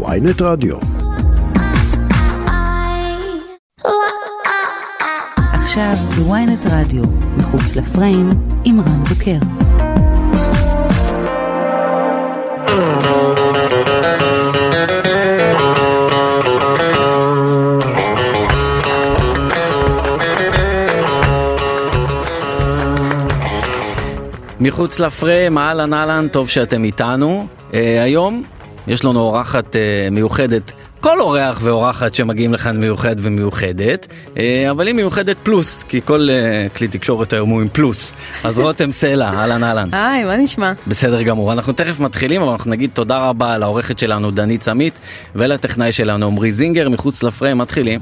ויינט רדיו. עכשיו בוויינט רדיו, מחוץ לפריים, עם רן בוקר. מחוץ לפריים, אהלן אהלן, טוב שאתם איתנו. Uh, היום יש לנו אורחת uh, מיוחדת. כל אורח ואורחת שמגיעים לכאן מיוחד ומיוחדת, uh, אבל היא מיוחדת פלוס, כי כל uh, כלי תקשורת היום הוא עם פלוס. אז רותם סלע, אהלן אהלן. היי, מה נשמע? בסדר גמור, אנחנו תכף מתחילים, אבל אנחנו נגיד תודה רבה לעורכת שלנו דנית סמית ולטכנאי שלנו עמרי זינגר, מחוץ לפריים, מתחילים.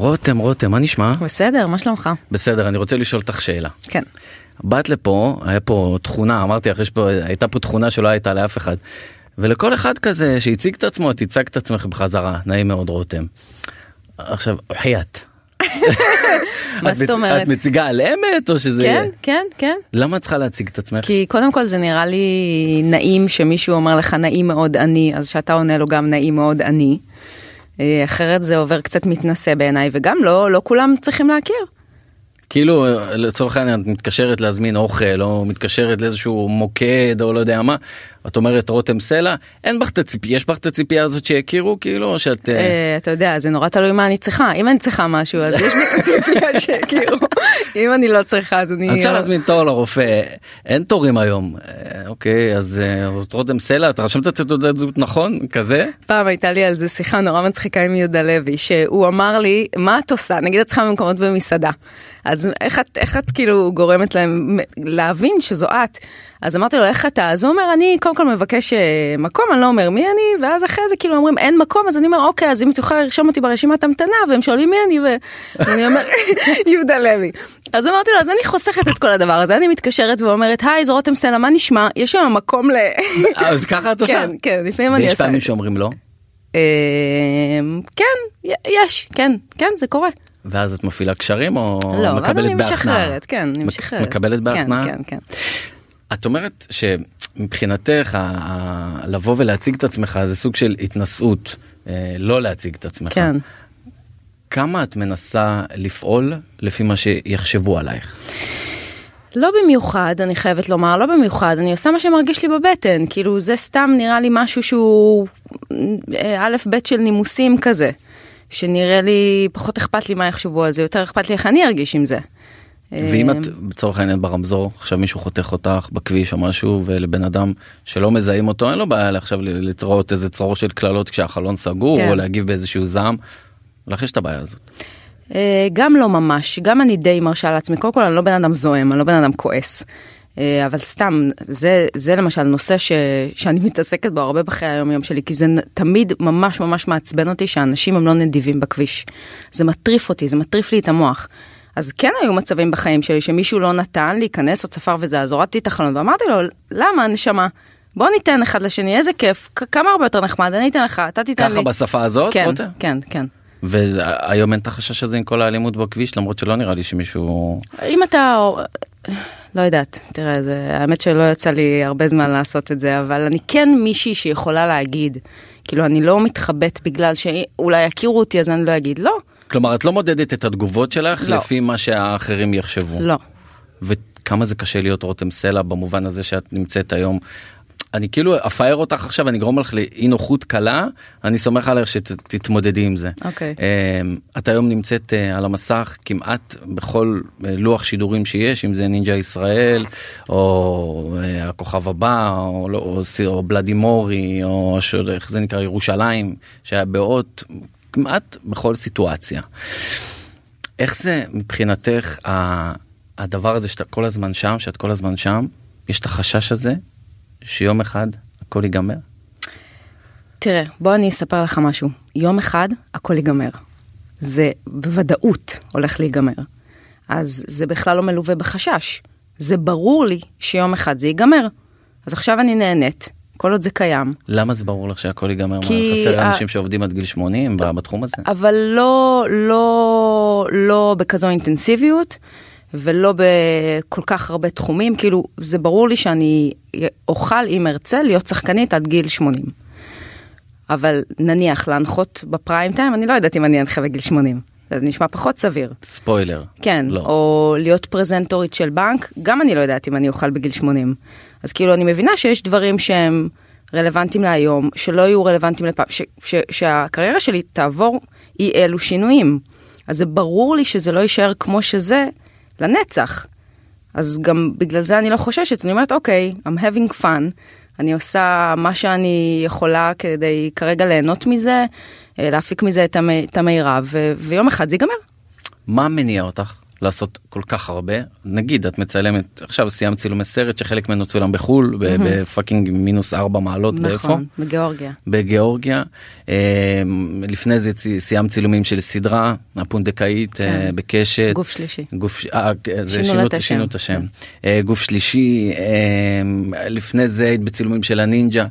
רותם, רותם, מה נשמע? בסדר, מה שלומך? בסדר, אני רוצה לשאול אותך שאלה. כן. באת לפה, היה פה תכונה, אמרתי לך, יש פה, הייתה פה תכונה שלא הייתה לאף אחד. ולכל אחד כזה שהציג את עצמו, את הצגת את עצמך בחזרה, נעים מאוד רותם. עכשיו, חייאת. מה זאת אומרת? את מציגה על אמת או שזה... כן, כן, כן. למה את צריכה להציג את עצמך? כי קודם כל זה נראה לי נעים שמישהו אומר לך נעים מאוד אני, אז שאתה עונה לו גם נעים מאוד אני. אה, אחרת זה עובר קצת מתנשא בעיניי, וגם לא, לא כולם צריכים להכיר. כאילו לצורך העניין את מתקשרת להזמין אוכל או מתקשרת לאיזשהו מוקד או לא יודע מה את אומרת רותם סלע אין בך את הציפייה יש בך את הציפייה הזאת שיכירו כאילו שאת אה, אה, אתה יודע זה נורא תלוי מה אני צריכה. אם אני צריכה משהו אז יש לי את הציפייה שיכירו. אם אני לא צריכה אז אני. אני צריך להזמין תור לרופא. אין תורים היום. אה, אוקיי אז רותם סלע את רשמת את תעודת זהות נכון? כזה? פעם הייתה לי על זה שיחה נורא מצחיקה עם יהודה לוי שהוא אמר לי מה את עושה? נגיד את צריכה במקומות במסעדה. אז איך את כאילו גורמת להם להבין שזו את? אז אמרתי לו, איך אתה? אז הוא אומר, אני קודם כל מבקש אה, מקום, אני לא אומר מי אני, ואז אחרי זה כאילו אומרים, אין מקום, אז אני אומר, אוקיי, אז אם תוכל לרשום אותי ברשימת המתנה, והם שואלים מי אני, ואני אומר, יהודה לוי. אז אמרתי לו, אז אני חוסכת את כל הדבר הזה, אני מתקשרת ואומרת, היי, זה רותם סלע, מה נשמע? יש שם מקום ל... אז ככה את עושה? כן, כן, לפעמים אני עושה. ויש פעמים שאומרים לא? כן, יש, כן, כן, זה קורה. ואז את מפעילה קשרים או לא, מקבלת בהכנעה? לא, ואז אני משחררת, כן, אני משחררת. מקבלת בהכנעה? כן, כן, כן. את אומרת שמבחינתך לבוא ולהציג את עצמך זה סוג של התנשאות, אה, לא להציג את עצמך. כן. כמה את מנסה לפעול לפי מה שיחשבו עלייך? לא במיוחד, אני חייבת לומר, לא במיוחד, אני עושה מה שמרגיש לי בבטן, כאילו זה סתם נראה לי משהו שהוא אה, א' ב' של נימוסים כזה. שנראה לי פחות אכפת לי מה יחשבו על זה יותר אכפת לי איך אני ארגיש עם זה. ואם את לצורך העניין ברמזור עכשיו מישהו חותך אותך בכביש או משהו ולבן אדם שלא מזהים אותו אין לו בעיה עכשיו לטרות איזה צרור של קללות כשהחלון סגור כן. או להגיב באיזשהו זעם. לך יש את הבעיה הזאת. גם לא ממש גם אני די מרשה לעצמי קודם כל אני לא בן אדם זועם אני לא בן אדם כועס. אה, אבל סתם זה זה למשל נושא ש, שאני מתעסקת בו הרבה בחיי היום יום שלי כי זה תמיד ממש ממש מעצבן אותי שאנשים הם לא נדיבים בכביש. זה מטריף אותי זה מטריף לי את המוח. אז כן היו מצבים בחיים שלי שמישהו לא נתן להיכנס או צפר וזה אז הורדתי את החלון ואמרתי לו למה נשמה בוא ניתן אחד לשני איזה כיף כמה הרבה יותר נחמד אני אתן לך אתה תיתן לי. ככה בשפה הזאת? כן כן כן. והיום אין את החשש הזה עם כל האלימות בכביש למרות שלא נראה לי שמישהו אם אתה לא יודעת תראה זה האמת שלא יצא לי הרבה זמן לעשות את זה אבל אני כן מישהי שיכולה להגיד כאילו אני לא מתחבאת בגלל שאולי יכירו אותי אז אני לא אגיד לא. כלומר את לא מודדת את התגובות שלך לא. לפי מה שהאחרים יחשבו. לא. וכמה זה קשה להיות רותם סלע במובן הזה שאת נמצאת היום אני כאילו אפאר אותך עכשיו אני אגרום לך לאי נוחות קלה אני סומך עליך שתתמודדי עם זה. אוקיי. Okay. את היום נמצאת uh, על המסך כמעט בכל uh, לוח שידורים שיש אם זה נינג'ה ישראל או uh, הכוכב הבא או, לא, או, או בלדימורי או איך זה נקרא ירושלים שהיה באות כמעט בכל סיטואציה. איך זה מבחינתך הדבר הזה שאתה כל הזמן שם שאת כל הזמן שם יש את החשש הזה שיום אחד הכל ייגמר? תראה, בוא אני אספר לך משהו. יום אחד הכל ייגמר. זה בוודאות הולך להיגמר. אז זה בכלל לא מלווה בחשש. זה ברור לי שיום אחד זה ייגמר. אז עכשיו אני נהנית, כל עוד זה קיים. למה זה ברור לך שהכל ייגמר? כי... חסר אנשים שעובדים עד גיל 80 בתחום הזה? אבל לא, לא, לא בכזו אינטנסיביות. ולא בכל כך הרבה תחומים, כאילו זה ברור לי שאני אוכל אם ארצה להיות שחקנית עד גיל 80. אבל נניח להנחות בפריים טיים, אני לא יודעת אם אני אנחה בגיל 80. זה נשמע פחות סביר. ספוילר. כן, לא. או להיות פרזנטורית של בנק, גם אני לא יודעת אם אני אוכל בגיל 80. אז כאילו אני מבינה שיש דברים שהם רלוונטיים להיום, שלא יהיו רלוונטיים לפעם, ש- ש- שהקריירה שלי תעבור אי אלו שינויים. אז זה ברור לי שזה לא יישאר כמו שזה לנצח. אז גם בגלל זה אני לא חוששת, אני אומרת אוקיי, I'm having fun, אני עושה מה שאני יכולה כדי כרגע ליהנות מזה, אה, להפיק מזה את המ- את המירב, ויום אחד זה ייגמר. מה מניע אותך לעשות כל כך הרבה? נגיד את מצלמת עכשיו סיימת צילומי סרט שחלק ממנו צולם בחול ב- בפאקינג מינוס 4 מעלות באיפה? נכון, בגיאורגיה. בגיאורגיה. אה, לפני זה סיימת צילומים של סדרה הפונדקאית אה, כן. בקשת. גוף שלישי. גוף, אה, זה שינו את שינו. את השם. אה, גוף שלישי, אה, לפני זה היית בצילומים של הנינג'ה.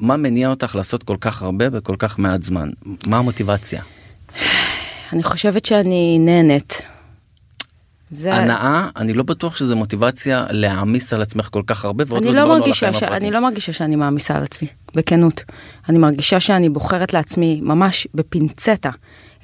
מה מניע אותך לעשות כל כך הרבה בכל כך מעט זמן? מה המוטיבציה? אני חושבת שאני נהנית. זה... הנאה, אני לא בטוח שזה מוטיבציה להעמיס על עצמך כל כך הרבה ועוד אני לא מרגישה ש... אני לא מרגישה שאני מעמיסה על עצמי, בכנות. אני מרגישה שאני בוחרת לעצמי ממש בפינצטה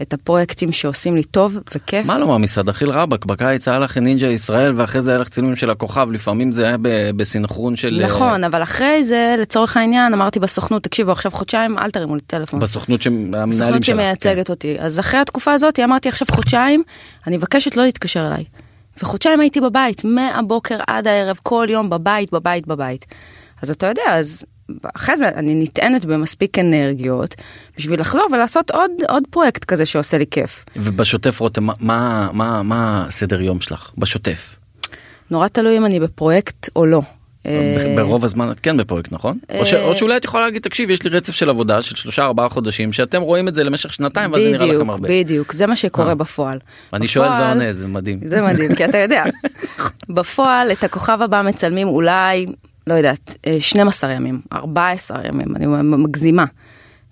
את הפרויקטים שעושים לי טוב וכיף. מה מעמיסה? דחיל רבאק, בקיץ היה לך נינג'ה ישראל ואחרי זה היה לך צילומים של הכוכב, לפעמים זה היה ב- בסינכרון של... נכון, אבל אחרי זה, לצורך העניין, אמרתי בסוכנות, תקשיבו, עכשיו חודשיים, אל תרימו לי טלפון. בסוכנות שהמנהלים שלך. הסוכנות כן. שמייצגת אותי. אז אחרי התקופה הזאת אמרתי עכשיו חודשיים, אני מבקשת לא להתקשר אליי. וחודשיים הייתי בבית, מהבוקר עד הערב, כל יום בבית, בבית, בבית. אז אתה יודע, אז אחרי זה אני נטענת במספיק אנרגיות בשביל לחזור ולעשות עוד, עוד פרויקט כזה שעושה לי כיף. ובשוטף רותם, מה- מה, מה, מה הסדר יום שלך? בשוטף. נורא תלוי אם אני בפרויקט או לא. אה, ב- ברוב הזמן את כן בפרויקט נכון? או ש- או שאולי את יכולה להגיד תקשיב יש לי רצף של עבודה של שלושה ארבעה חודשים שאתם רואים את זה למשך שנתיים ואז זה נראה לכם הרבה. בדיוק, זה מה שקורה אה. בפועל. אני שואל ועונה זה מדהים. זה מדהים, כי אתה יודע. בפועל את הכוכב הבא מצלמים אולי, לא יודעת, אה, 12 ימים, 14 ימים, אני מגזימה.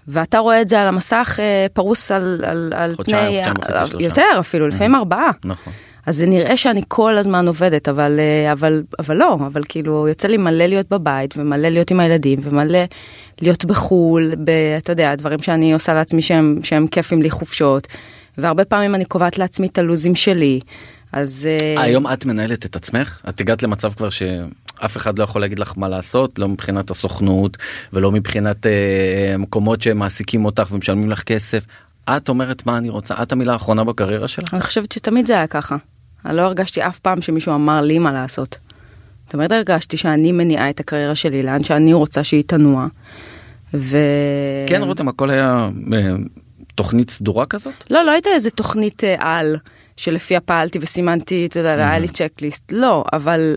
ואתה רואה את זה על המסך אה, פרוס על, על, על חודשיים, פני, חודשיים שלושה. יותר אפילו, לפעמים ארבעה. נכון. אז זה נראה שאני כל הזמן עובדת, אבל, אה, אבל, אבל לא, אבל כאילו יוצא לי מלא להיות בבית ומלא להיות עם הילדים ומלא להיות בחו"ל, ב, אתה יודע, דברים שאני עושה לעצמי שהם, שהם כיפים לי חופשות, והרבה פעמים אני קובעת לעצמי את הלוזים שלי, אז... אה, היום את מנהלת את עצמך? את הגעת למצב כבר שאף אחד לא יכול להגיד לך מה לעשות, לא מבחינת הסוכנות ולא מבחינת אה, מקומות שמעסיקים אותך ומשלמים לך כסף. את אומרת מה אני רוצה, את המילה האחרונה בקריירה שלך? אני חושבת שתמיד זה היה ככה. אני לא הרגשתי אף פעם שמישהו אמר לי מה לעשות. תמיד הרגשתי שאני מניעה את הקריירה שלי לאן שאני רוצה שהיא תנוע. ו... כן רותם הכל היה אה, תוכנית סדורה כזאת? לא, לא הייתה איזה תוכנית אה, על שלפיה פעלתי וסימנתי, אתה יודע, היה לי צ'קליסט. לא, אבל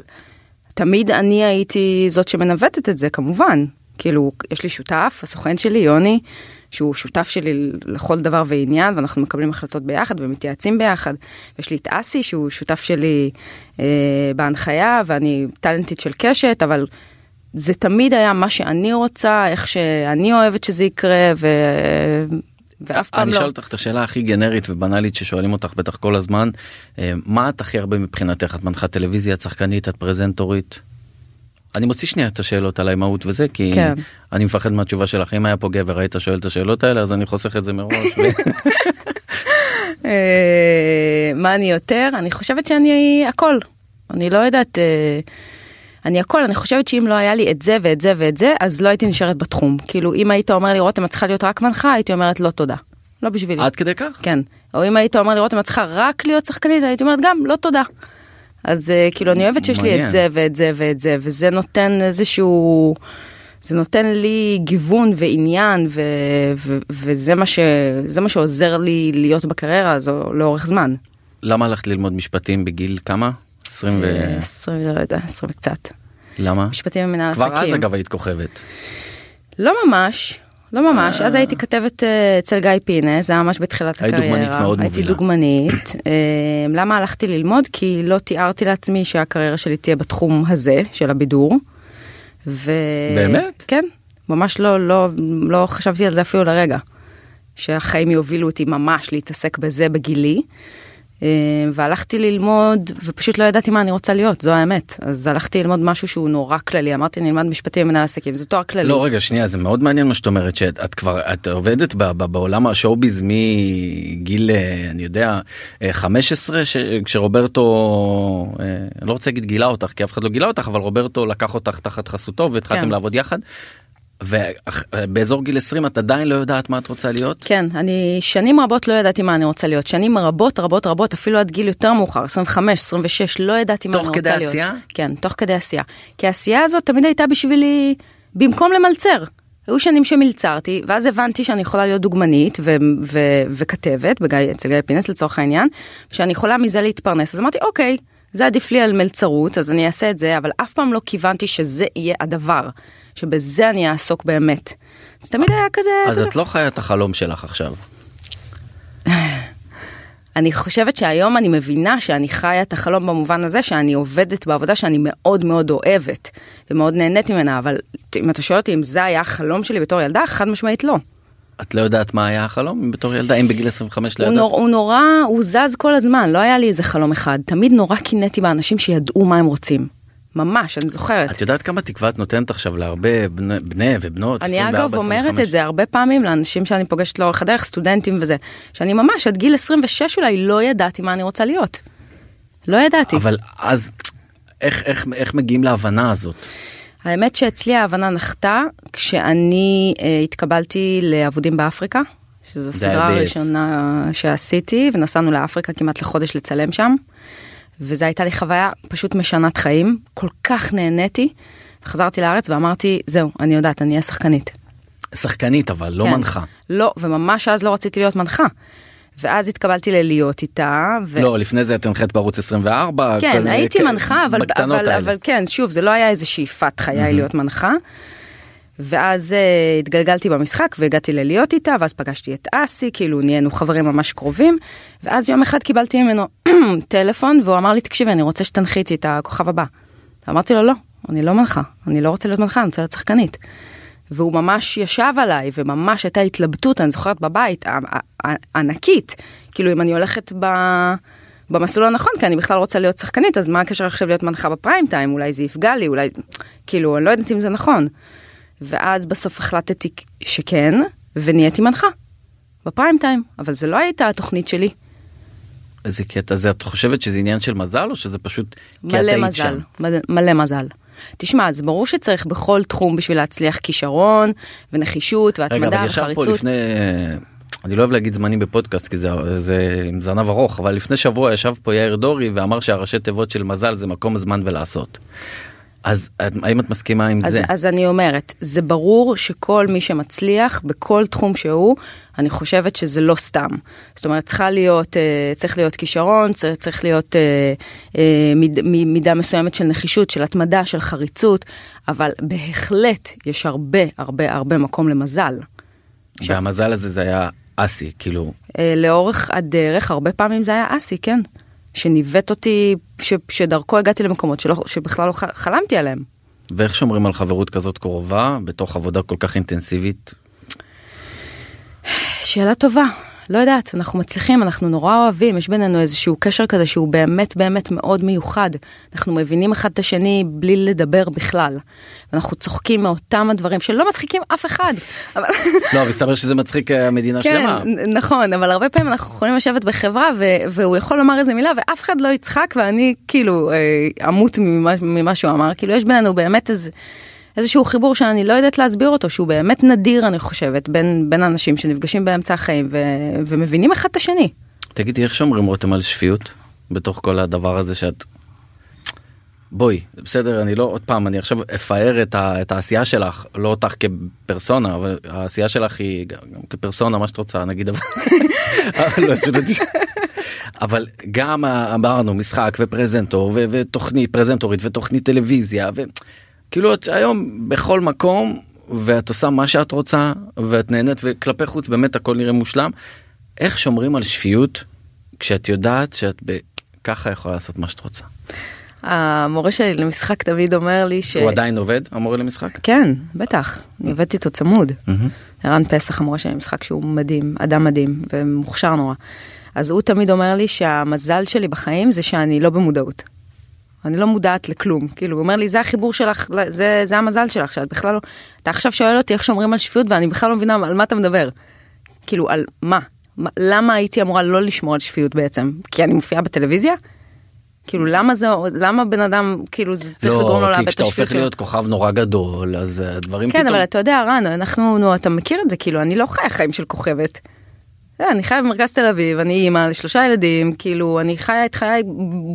תמיד אני הייתי זאת שמנווטת את זה, כמובן. כאילו, יש לי שותף, הסוכן שלי, יוני, שהוא שותף שלי לכל דבר ועניין, ואנחנו מקבלים החלטות ביחד ומתייעצים ביחד. ויש לי את אסי, שהוא שותף שלי אה, בהנחיה, ואני טאלנטית של קשת, אבל זה תמיד היה מה שאני רוצה, איך שאני אוהבת שזה יקרה, ו... ואף פעם אני לא. אשאל אותך את השאלה הכי גנרית ובנאלית ששואלים אותך בטח כל הזמן, אה, מה את הכי הרבה מבחינתך? את מנחה טלוויזיה, את שחקנית, את פרזנטורית? אני מוציא שנייה את השאלות על האימהות וזה כי כן. אני מפחד מהתשובה שלך אם היה פה גבר היית שואל את השאלות האלה אז אני חוסך את זה מראש. אה, מה אני יותר? אני חושבת שאני הכל. אני לא יודעת, אה, אני הכל, אני חושבת שאם לא היה לי את זה ואת זה ואת זה, אז לא הייתי נשארת בתחום. כאילו, אם היית אומר לי, רותם, את צריכה להיות רק מנחה, הייתי אומרת, לא תודה. לא בשבילי. עד כדי כך? כן. או אם היית אומר לי, רותם, את צריכה רק להיות שחקנית, הייתי אומרת, גם, לא תודה. אז אה, כאילו, אני אוהבת שיש לי. את זה ואת זה ואת זה, וזה נותן איזשהו... זה נותן לי גיוון ועניין ו- ו- וזה מה, ש- מה שעוזר לי להיות בקריירה הזו לאורך זמן. למה הלכת ללמוד משפטים בגיל כמה? 20 ו... אה, 20, לא יודע, 20 וקצת. למה? משפטים ומנהל כבר אז עסקים. אגב היית כוכבת. לא ממש, לא ממש. אז הייתי כתבת אה, אצל גיא פינס, זה היה ממש בתחילת היית הקריירה. דוגמנית מאוד הייתי מובילה. דוגמנית. אה, למה הלכתי ללמוד? כי לא תיארתי לעצמי שהקריירה שלי תהיה בתחום הזה, של הבידור. ו... באמת? כן, ממש לא, לא, לא חשבתי על זה אפילו לרגע. שהחיים יובילו אותי ממש להתעסק בזה בגילי. אה, והלכתי ללמוד ופשוט לא ידעתי מה אני רוצה להיות זו האמת אז הלכתי ללמוד משהו שהוא נורא כללי אמרתי נלמד משפטים ומנהל עסקים זה תואר כללי. לא רגע שנייה זה מאוד מעניין מה שאת אומרת שאת כבר את עובדת ב, ב, בעולם השואו-ביז מגיל אה, אני יודע 15 ש, כשרוברטו אני לא רוצה להגיד גילה אותך כי אף אחד לא גילה אותך אבל רוברטו לקח אותך תחת חסותו והתחלתם כן. לעבוד יחד. ובאזור גיל 20 את עדיין לא יודעת מה את רוצה להיות? כן, אני שנים רבות לא ידעתי מה אני רוצה להיות. שנים רבות רבות רבות, אפילו עד גיל יותר מאוחר, 25, 26, לא ידעתי מה אני רוצה להיות. תוך כדי עשייה? כן, תוך כדי עשייה. כי העשייה הזאת תמיד הייתה בשבילי, במקום למלצר. היו שנים שמלצרתי, ואז הבנתי שאני יכולה להיות דוגמנית ו- ו- וכתבת, בגיא, אצל גיא פינס לצורך העניין, שאני יכולה מזה להתפרנס. אז אמרתי, אוקיי, זה עדיף לי על מלצרות, אז אני אעשה את זה, אבל אף פעם לא כיוונתי שזה יהיה הדבר. שבזה אני אעסוק באמת. זה תמיד היה כזה... אז את לא חיה את החלום שלך עכשיו. אני חושבת שהיום אני מבינה שאני חיה את החלום במובן הזה שאני עובדת בעבודה שאני מאוד מאוד אוהבת ומאוד נהנית ממנה, אבל אם אתה שואל אותי אם זה היה החלום שלי בתור ילדה, חד משמעית לא. את לא יודעת מה היה החלום בתור ילדה אם בגיל 25 לא? נור, הוא נורא הוא זז כל הזמן לא היה לי איזה חלום אחד תמיד נורא קינאתי באנשים שידעו מה הם רוצים. ממש, אני זוכרת. את יודעת כמה תקווה את נותנת עכשיו להרבה בני, בני ובנות? אני 24, אגב אומרת 25. את זה הרבה פעמים לאנשים שאני פוגשת לאורך הדרך, סטודנטים וזה, שאני ממש עד גיל 26 אולי לא ידעתי מה אני רוצה להיות. לא ידעתי. אבל אז איך, איך, איך מגיעים להבנה הזאת? האמת שאצלי ההבנה נחתה כשאני אה, התקבלתי לעבודים באפריקה, שזו הסדרה הראשונה שעשיתי, ונסענו לאפריקה כמעט לחודש לצלם שם. וזו הייתה לי חוויה פשוט משנת חיים, כל כך נהניתי. חזרתי לארץ ואמרתי, זהו, אני יודעת, אני אהיה שחקנית. שחקנית אבל, לא כן. מנחה. לא, וממש אז לא רציתי להיות מנחה. ואז התקבלתי ללהיות איתה. ו... לא, לפני זה את הנחית בערוץ 24. כן, כל... הייתי כ... מנחה, אבל, אבל, אבל כן, שוב, זה לא היה איזה שאיפת חיי mm-hmm. להיות מנחה. ואז uh, התגלגלתי במשחק והגעתי ללהיות איתה ואז פגשתי את אסי כאילו נהיינו חברים ממש קרובים ואז יום אחד קיבלתי ממנו טלפון והוא אמר לי תקשיבי אני רוצה שתנחי איתי את הכוכב הבא. אמרתי לו לא אני לא מנחה אני לא רוצה להיות מנחה אני רוצה להיות שחקנית. והוא ממש ישב עליי וממש הייתה התלבטות אני זוכרת בבית ענקית כאילו אם אני הולכת ב... במסלול הנכון כי אני בכלל רוצה להיות שחקנית אז מה הקשר עכשיו להיות מנחה בפריים טיים אולי זה יפגע לי אולי כאילו אני לא יודעת אם זה נכון. ואז בסוף החלטתי שכן, ונהייתי מנחה. בפריים טיים, אבל זה לא הייתה התוכנית שלי. איזה קטע זה, את חושבת שזה עניין של מזל או שזה פשוט מלא מזל, מלא, מלא מזל. תשמע, זה ברור שצריך בכל תחום בשביל להצליח כישרון ונחישות והתמדה וחריצות. רגע, אבל ישב פה לפני, אני לא אוהב להגיד זמנים בפודקאסט כי זה, זה עם זנב ארוך, אבל לפני שבוע ישב פה יאיר דורי ואמר שהראשי תיבות של מזל זה מקום, זמן ולעשות. אז האם את מסכימה עם אז, זה? אז אני אומרת, זה ברור שכל מי שמצליח בכל תחום שהוא, אני חושבת שזה לא סתם. זאת אומרת, צריכה להיות, אה, צריך להיות כישרון, צריך, צריך להיות אה, אה, מיד, מידה מסוימת של נחישות, של התמדה, של חריצות, אבל בהחלט יש הרבה הרבה הרבה מקום למזל. והמזל הזה זה היה אסי, כאילו. לאורך הדרך, הרבה פעמים זה היה אסי, כן. שניווט אותי, ש, שדרכו הגעתי למקומות שלא, שבכלל לא חלמתי עליהם. ואיך שומרים על חברות כזאת קרובה בתוך עבודה כל כך אינטנסיבית? שאלה טובה. לא יודעת, אנחנו מצליחים, אנחנו נורא אוהבים, יש בינינו איזשהו קשר כזה שהוא באמת באמת מאוד מיוחד. אנחנו מבינים אחד את השני בלי לדבר בכלל. אנחנו צוחקים מאותם הדברים שלא מצחיקים אף אחד. אבל... לא, מסתבר שזה מצחיק אה, מדינה כן, שלמה. כן, נכון, אבל הרבה פעמים אנחנו יכולים לשבת בחברה ו- והוא יכול לומר איזה מילה ואף אחד לא יצחק ואני כאילו אה, אמות ממה, ממה שהוא אמר. כאילו יש בינינו באמת איזה... איזשהו חיבור שאני לא יודעת להסביר אותו, שהוא באמת נדיר, אני חושבת, בין, בין אנשים שנפגשים באמצע החיים ו, ומבינים אחד את השני. תגידי, איך שומרים רותם על שפיות בתוך כל הדבר הזה שאת... בואי, בסדר, אני לא, עוד פעם, אני עכשיו אפאר את, ה, את העשייה שלך, לא אותך כפרסונה, אבל העשייה שלך היא גם, כפרסונה, מה שאת רוצה, נגיד, אבל, לא, אבל גם אמרנו משחק ופרזנטור ותוכנית פרזנטורית ותוכנית טלוויזיה. ו... כאילו את היום בכל מקום ואת עושה מה שאת רוצה ואת נהנית וכלפי חוץ באמת הכל נראה מושלם. איך שומרים על שפיות כשאת יודעת שאת ככה יכולה לעשות מה שאת רוצה. המורה שלי למשחק תמיד אומר לי ש... הוא עדיין עובד המורה למשחק? כן בטח אני עובדת איתו צמוד. ערן פסח המורה שלי למשחק שהוא מדהים אדם מדהים ומוכשר נורא. אז הוא תמיד אומר לי שהמזל שלי בחיים זה שאני לא במודעות. אני לא מודעת לכלום. כאילו, הוא אומר לי, זה החיבור שלך, זה, זה המזל שלך, שאת בכלל לא... אתה עכשיו שואל אותי איך שומרים על שפיות, ואני בכלל לא מבינה על מה אתה מדבר. כאילו, על מה? מה למה הייתי אמורה לא לשמור על שפיות בעצם? כי אני מופיעה בטלוויזיה? כאילו למה זה למה בן אדם כאילו זה צריך לא, לגרום לו לאבד את השפיות. לא, כי כשאתה הופך להיות כוכב נורא גדול אז הדברים כן, פתאום. כן אבל אתה יודע רן אנחנו נו אתה מכיר את זה כאילו אני לא חיה חיים של כוכבת. אני חיה במרכז תל אביב, אני אימא לשלושה ילדים, כאילו, אני חיה את חיי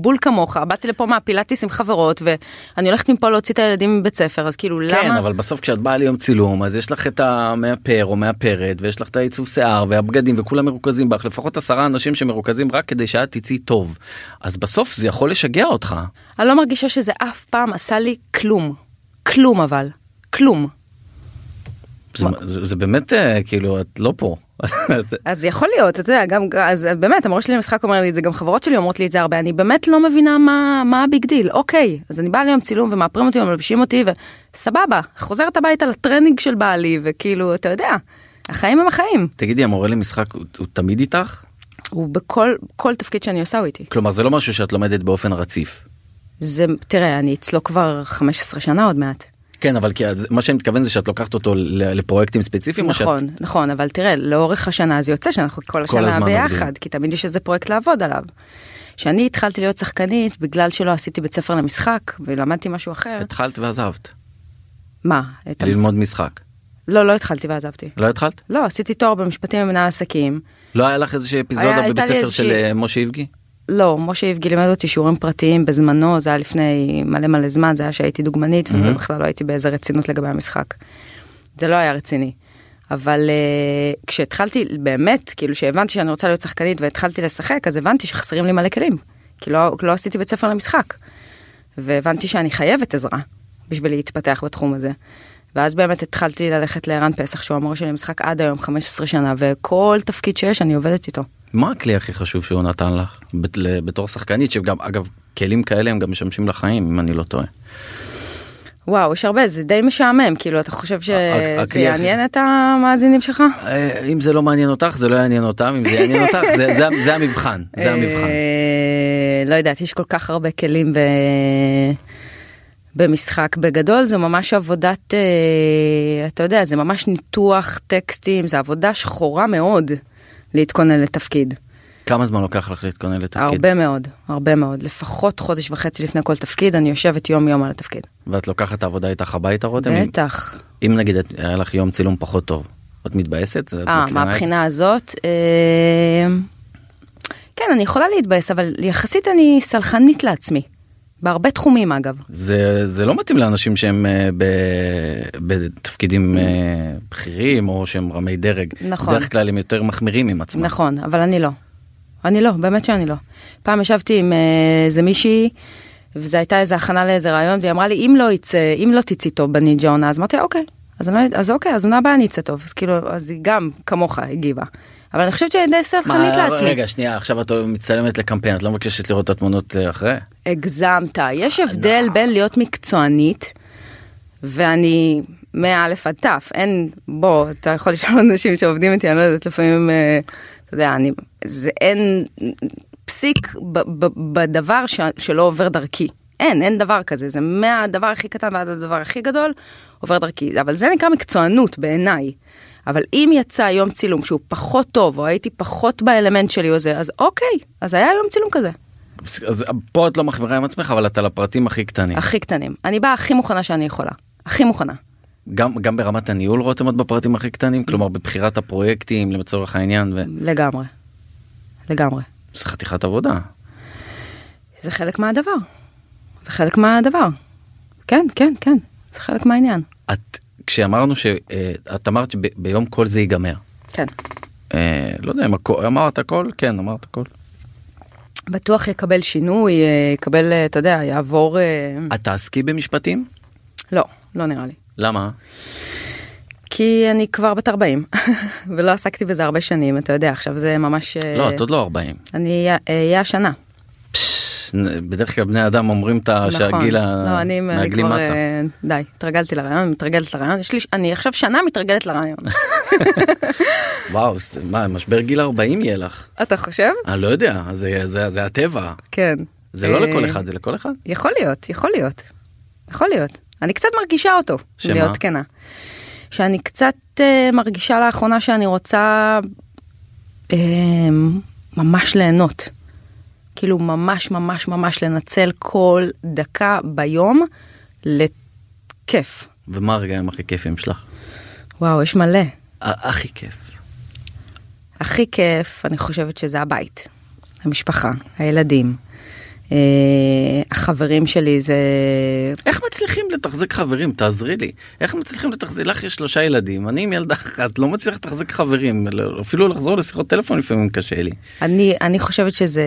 בול כמוך, באתי לפה מהפילאטיס עם חברות, ואני הולכת מפה להוציא את הילדים מבית ספר, אז כאילו, כן, למה... כן, אבל בסוף כשאת באה ליום צילום, אז יש לך את המאפר או מאפרת, ויש לך את העיצוב שיער והבגדים, וכולם מרוכזים בך, לפחות עשרה אנשים שמרוכזים רק כדי שאת תצאי טוב. אז בסוף זה יכול לשגע אותך. אני לא מרגישה שזה אף פעם עשה לי כלום. כלום אבל. כלום. זה, זה, זה באמת אה, כאילו את לא פה. אז יכול להיות, אתה יודע, גם, אז באמת, המורה שלי למשחק אומר לי את זה, גם חברות שלי אומרות לי את זה הרבה, אני באמת לא מבינה מה, מה ה big deal, אוקיי, אז אני באה ליום צילום ומאפרים אותי ומלבשים אותי וסבבה, חוזרת הביתה לטרנינג של בעלי, וכאילו, אתה יודע, החיים הם החיים. תגידי, המורה למשחק הוא, הוא תמיד איתך? הוא בכל כל תפקיד שאני עושה הוא איתי. כלומר, זה לא משהו שאת לומדת באופן רציף. זה, תראה, אני אצלו כבר 15 שנה עוד מעט. כן אבל כי מה שאני מתכוון זה שאת לוקחת אותו לפרויקטים ספציפיים נכון שאת... נכון אבל תראה לאורך השנה זה יוצא שאנחנו כל השנה כל ביחד עובדים. כי תמיד יש איזה פרויקט לעבוד עליו. שאני התחלתי להיות שחקנית בגלל שלא עשיתי בית ספר למשחק ולמדתי משהו אחר. התחלת ועזבת. מה? ללמוד המש... משחק. לא לא התחלתי ועזבתי. לא התחלת? לא עשיתי תואר במשפטים ומנהל עסקים. לא היה לך איזושהי אפיזודה בבית ספר של אה, משה איבגי? לא, משה יבגי לימד אותי שיעורים פרטיים בזמנו, זה היה לפני מלא מלא זמן, זה היה שהייתי דוגמנית, mm-hmm. ובכלל לא הייתי באיזה רצינות לגבי המשחק. זה לא היה רציני. אבל uh, כשהתחלתי באמת, כאילו שהבנתי שאני רוצה להיות שחקנית והתחלתי לשחק, אז הבנתי שחסרים לי מלא כלים. כי לא, לא עשיתי בית ספר למשחק. והבנתי שאני חייבת עזרה בשביל להתפתח בתחום הזה. ואז באמת התחלתי ללכת לערן פסח, שהוא המורה שלי למשחק עד היום 15 שנה, וכל תפקיד שיש אני עובדת איתו. מה הכלי הכי חשוב שהוא נתן לך בתור שחקנית שגם אגב כלים כאלה הם גם משמשים לחיים אם אני לא טועה. וואו יש הרבה זה די משעמם כאילו אתה חושב שזה יעניין את המאזינים שלך? אה, אם זה לא מעניין אותך זה לא יעניין אותם אם זה יעניין אותך זה, זה, זה המבחן זה המבחן. אה, לא יודעת יש כל כך הרבה כלים ב... במשחק בגדול זה ממש עבודת אה, אתה יודע זה ממש ניתוח טקסטים זה עבודה שחורה מאוד. להתכונן לתפקיד. כמה זמן לוקח לך להתכונן לתפקיד? הרבה מאוד, הרבה מאוד. לפחות חודש וחצי לפני כל תפקיד, אני יושבת יום יום על התפקיד. ואת לוקחת את העבודה איתך הביתה רותם? בטח. אם, אם נגיד היה לך יום צילום פחות טוב, את מתבאסת? אה, מהבחינה הזאת? אה... כן, אני יכולה להתבאס, אבל יחסית אני סלחנית לעצמי. בהרבה תחומים אגב. זה, זה לא מתאים לאנשים שהם uh, ב, בתפקידים uh, בכירים או שהם רמי דרג. נכון. בדרך כלל הם יותר מחמירים עם עצמם. נכון, אבל אני לא. אני לא, באמת שאני לא. פעם ישבתי עם איזה uh, מישהי, וזו הייתה איזה הכנה לאיזה רעיון, והיא אמרה לי, אם לא יצא, אם לא תצאי טוב בנינג'ה עונה, אז אמרתי, אוקיי. אז, אני, לא אז אוקיי, אז עונה הבאה אני אצא טוב. אז כאילו, אז היא גם כמוך הגיבה. אבל אני חושבת שאני די סלחנית לעצמי. רגע, שנייה, עכשיו את מצטלמת לקמפיין, את לא מבקשת לראות את התמונות אחרי? הגזמת. יש הבדל בין להיות מקצוענית, ואני מא' עד ת', אין, בוא, אתה יכול לשאול אנשים שעובדים איתי, אני לא יודעת, לפעמים, אה, אתה יודע, אני, זה אין פסיק ב, ב, בדבר ש, שלא עובר דרכי. אין, אין דבר כזה, זה מהדבר הכי קטן ועד הדבר הכי גדול, עובר דרכי. אבל זה נקרא מקצוענות בעיניי. אבל אם יצא יום צילום שהוא פחות טוב, או הייתי פחות באלמנט שלי או זה, אז אוקיי, אז היה יום צילום כזה. אז פה את לא מחמירה עם עצמך אבל אתה לפרטים הכי קטנים. הכי קטנים. אני באה הכי מוכנה שאני יכולה. הכי מוכנה. גם גם ברמת הניהול רותם עוד בפרטים הכי קטנים כלומר בבחירת הפרויקטים לצורך העניין ו... לגמרי. לגמרי. זה חתיכת עבודה. זה חלק מהדבר. זה חלק מהדבר. כן כן כן זה חלק מהעניין. את כשאמרנו שאת אה, אמרת שביום כל זה ייגמר. כן. אה, לא יודע אם אמרת הכל כן אמרת הכל. בטוח יקבל שינוי, אה, יקבל, אה, אתה יודע, יעבור... אה, את תעסקי במשפטים? לא, לא נראה לי. למה? כי אני כבר בת 40 ולא עסקתי בזה הרבה שנים, אתה יודע, עכשיו זה ממש... לא, את עוד לא 40. אני אהיה השנה. בדרך כלל בני אדם אומרים את נכון. שהגיל לא, אני, כבר, מטה. אה, די, התרגלתי לרעיון, מתרגלת לרעיון, יש לי, אני עכשיו שנה מתרגלת לרעיון. וואו, זה- מה, משבר גיל 40 יהיה לך? אתה חושב? אני לא יודע, זה- זה זה הטבע. כן. זה לא אה, לכל אחד, זה לכל אחד. יכול להיות, יכול להיות. יכול להיות. אני קצת מרגישה אותו, שמה? להיות כנה. שאני קצת אה, מרגישה לאחרונה שאני רוצה אה, ממש ליהנות. כאילו ממש ממש ממש לנצל כל דקה ביום לכיף. ומה הרגעים הכי כיפים שלך? וואו, יש מלא. הכי כיף. הכי כיף, אני חושבת שזה הבית, המשפחה, הילדים. אה, החברים שלי זה... איך מצליחים לתחזק חברים? תעזרי לי. איך מצליחים לתחזק? לך יש שלושה ילדים, אני עם ילדה אחת, לא מצליח לתחזק חברים. אפילו לחזור לשיחות טלפון לפעמים קשה לי. אני, אני חושבת שזה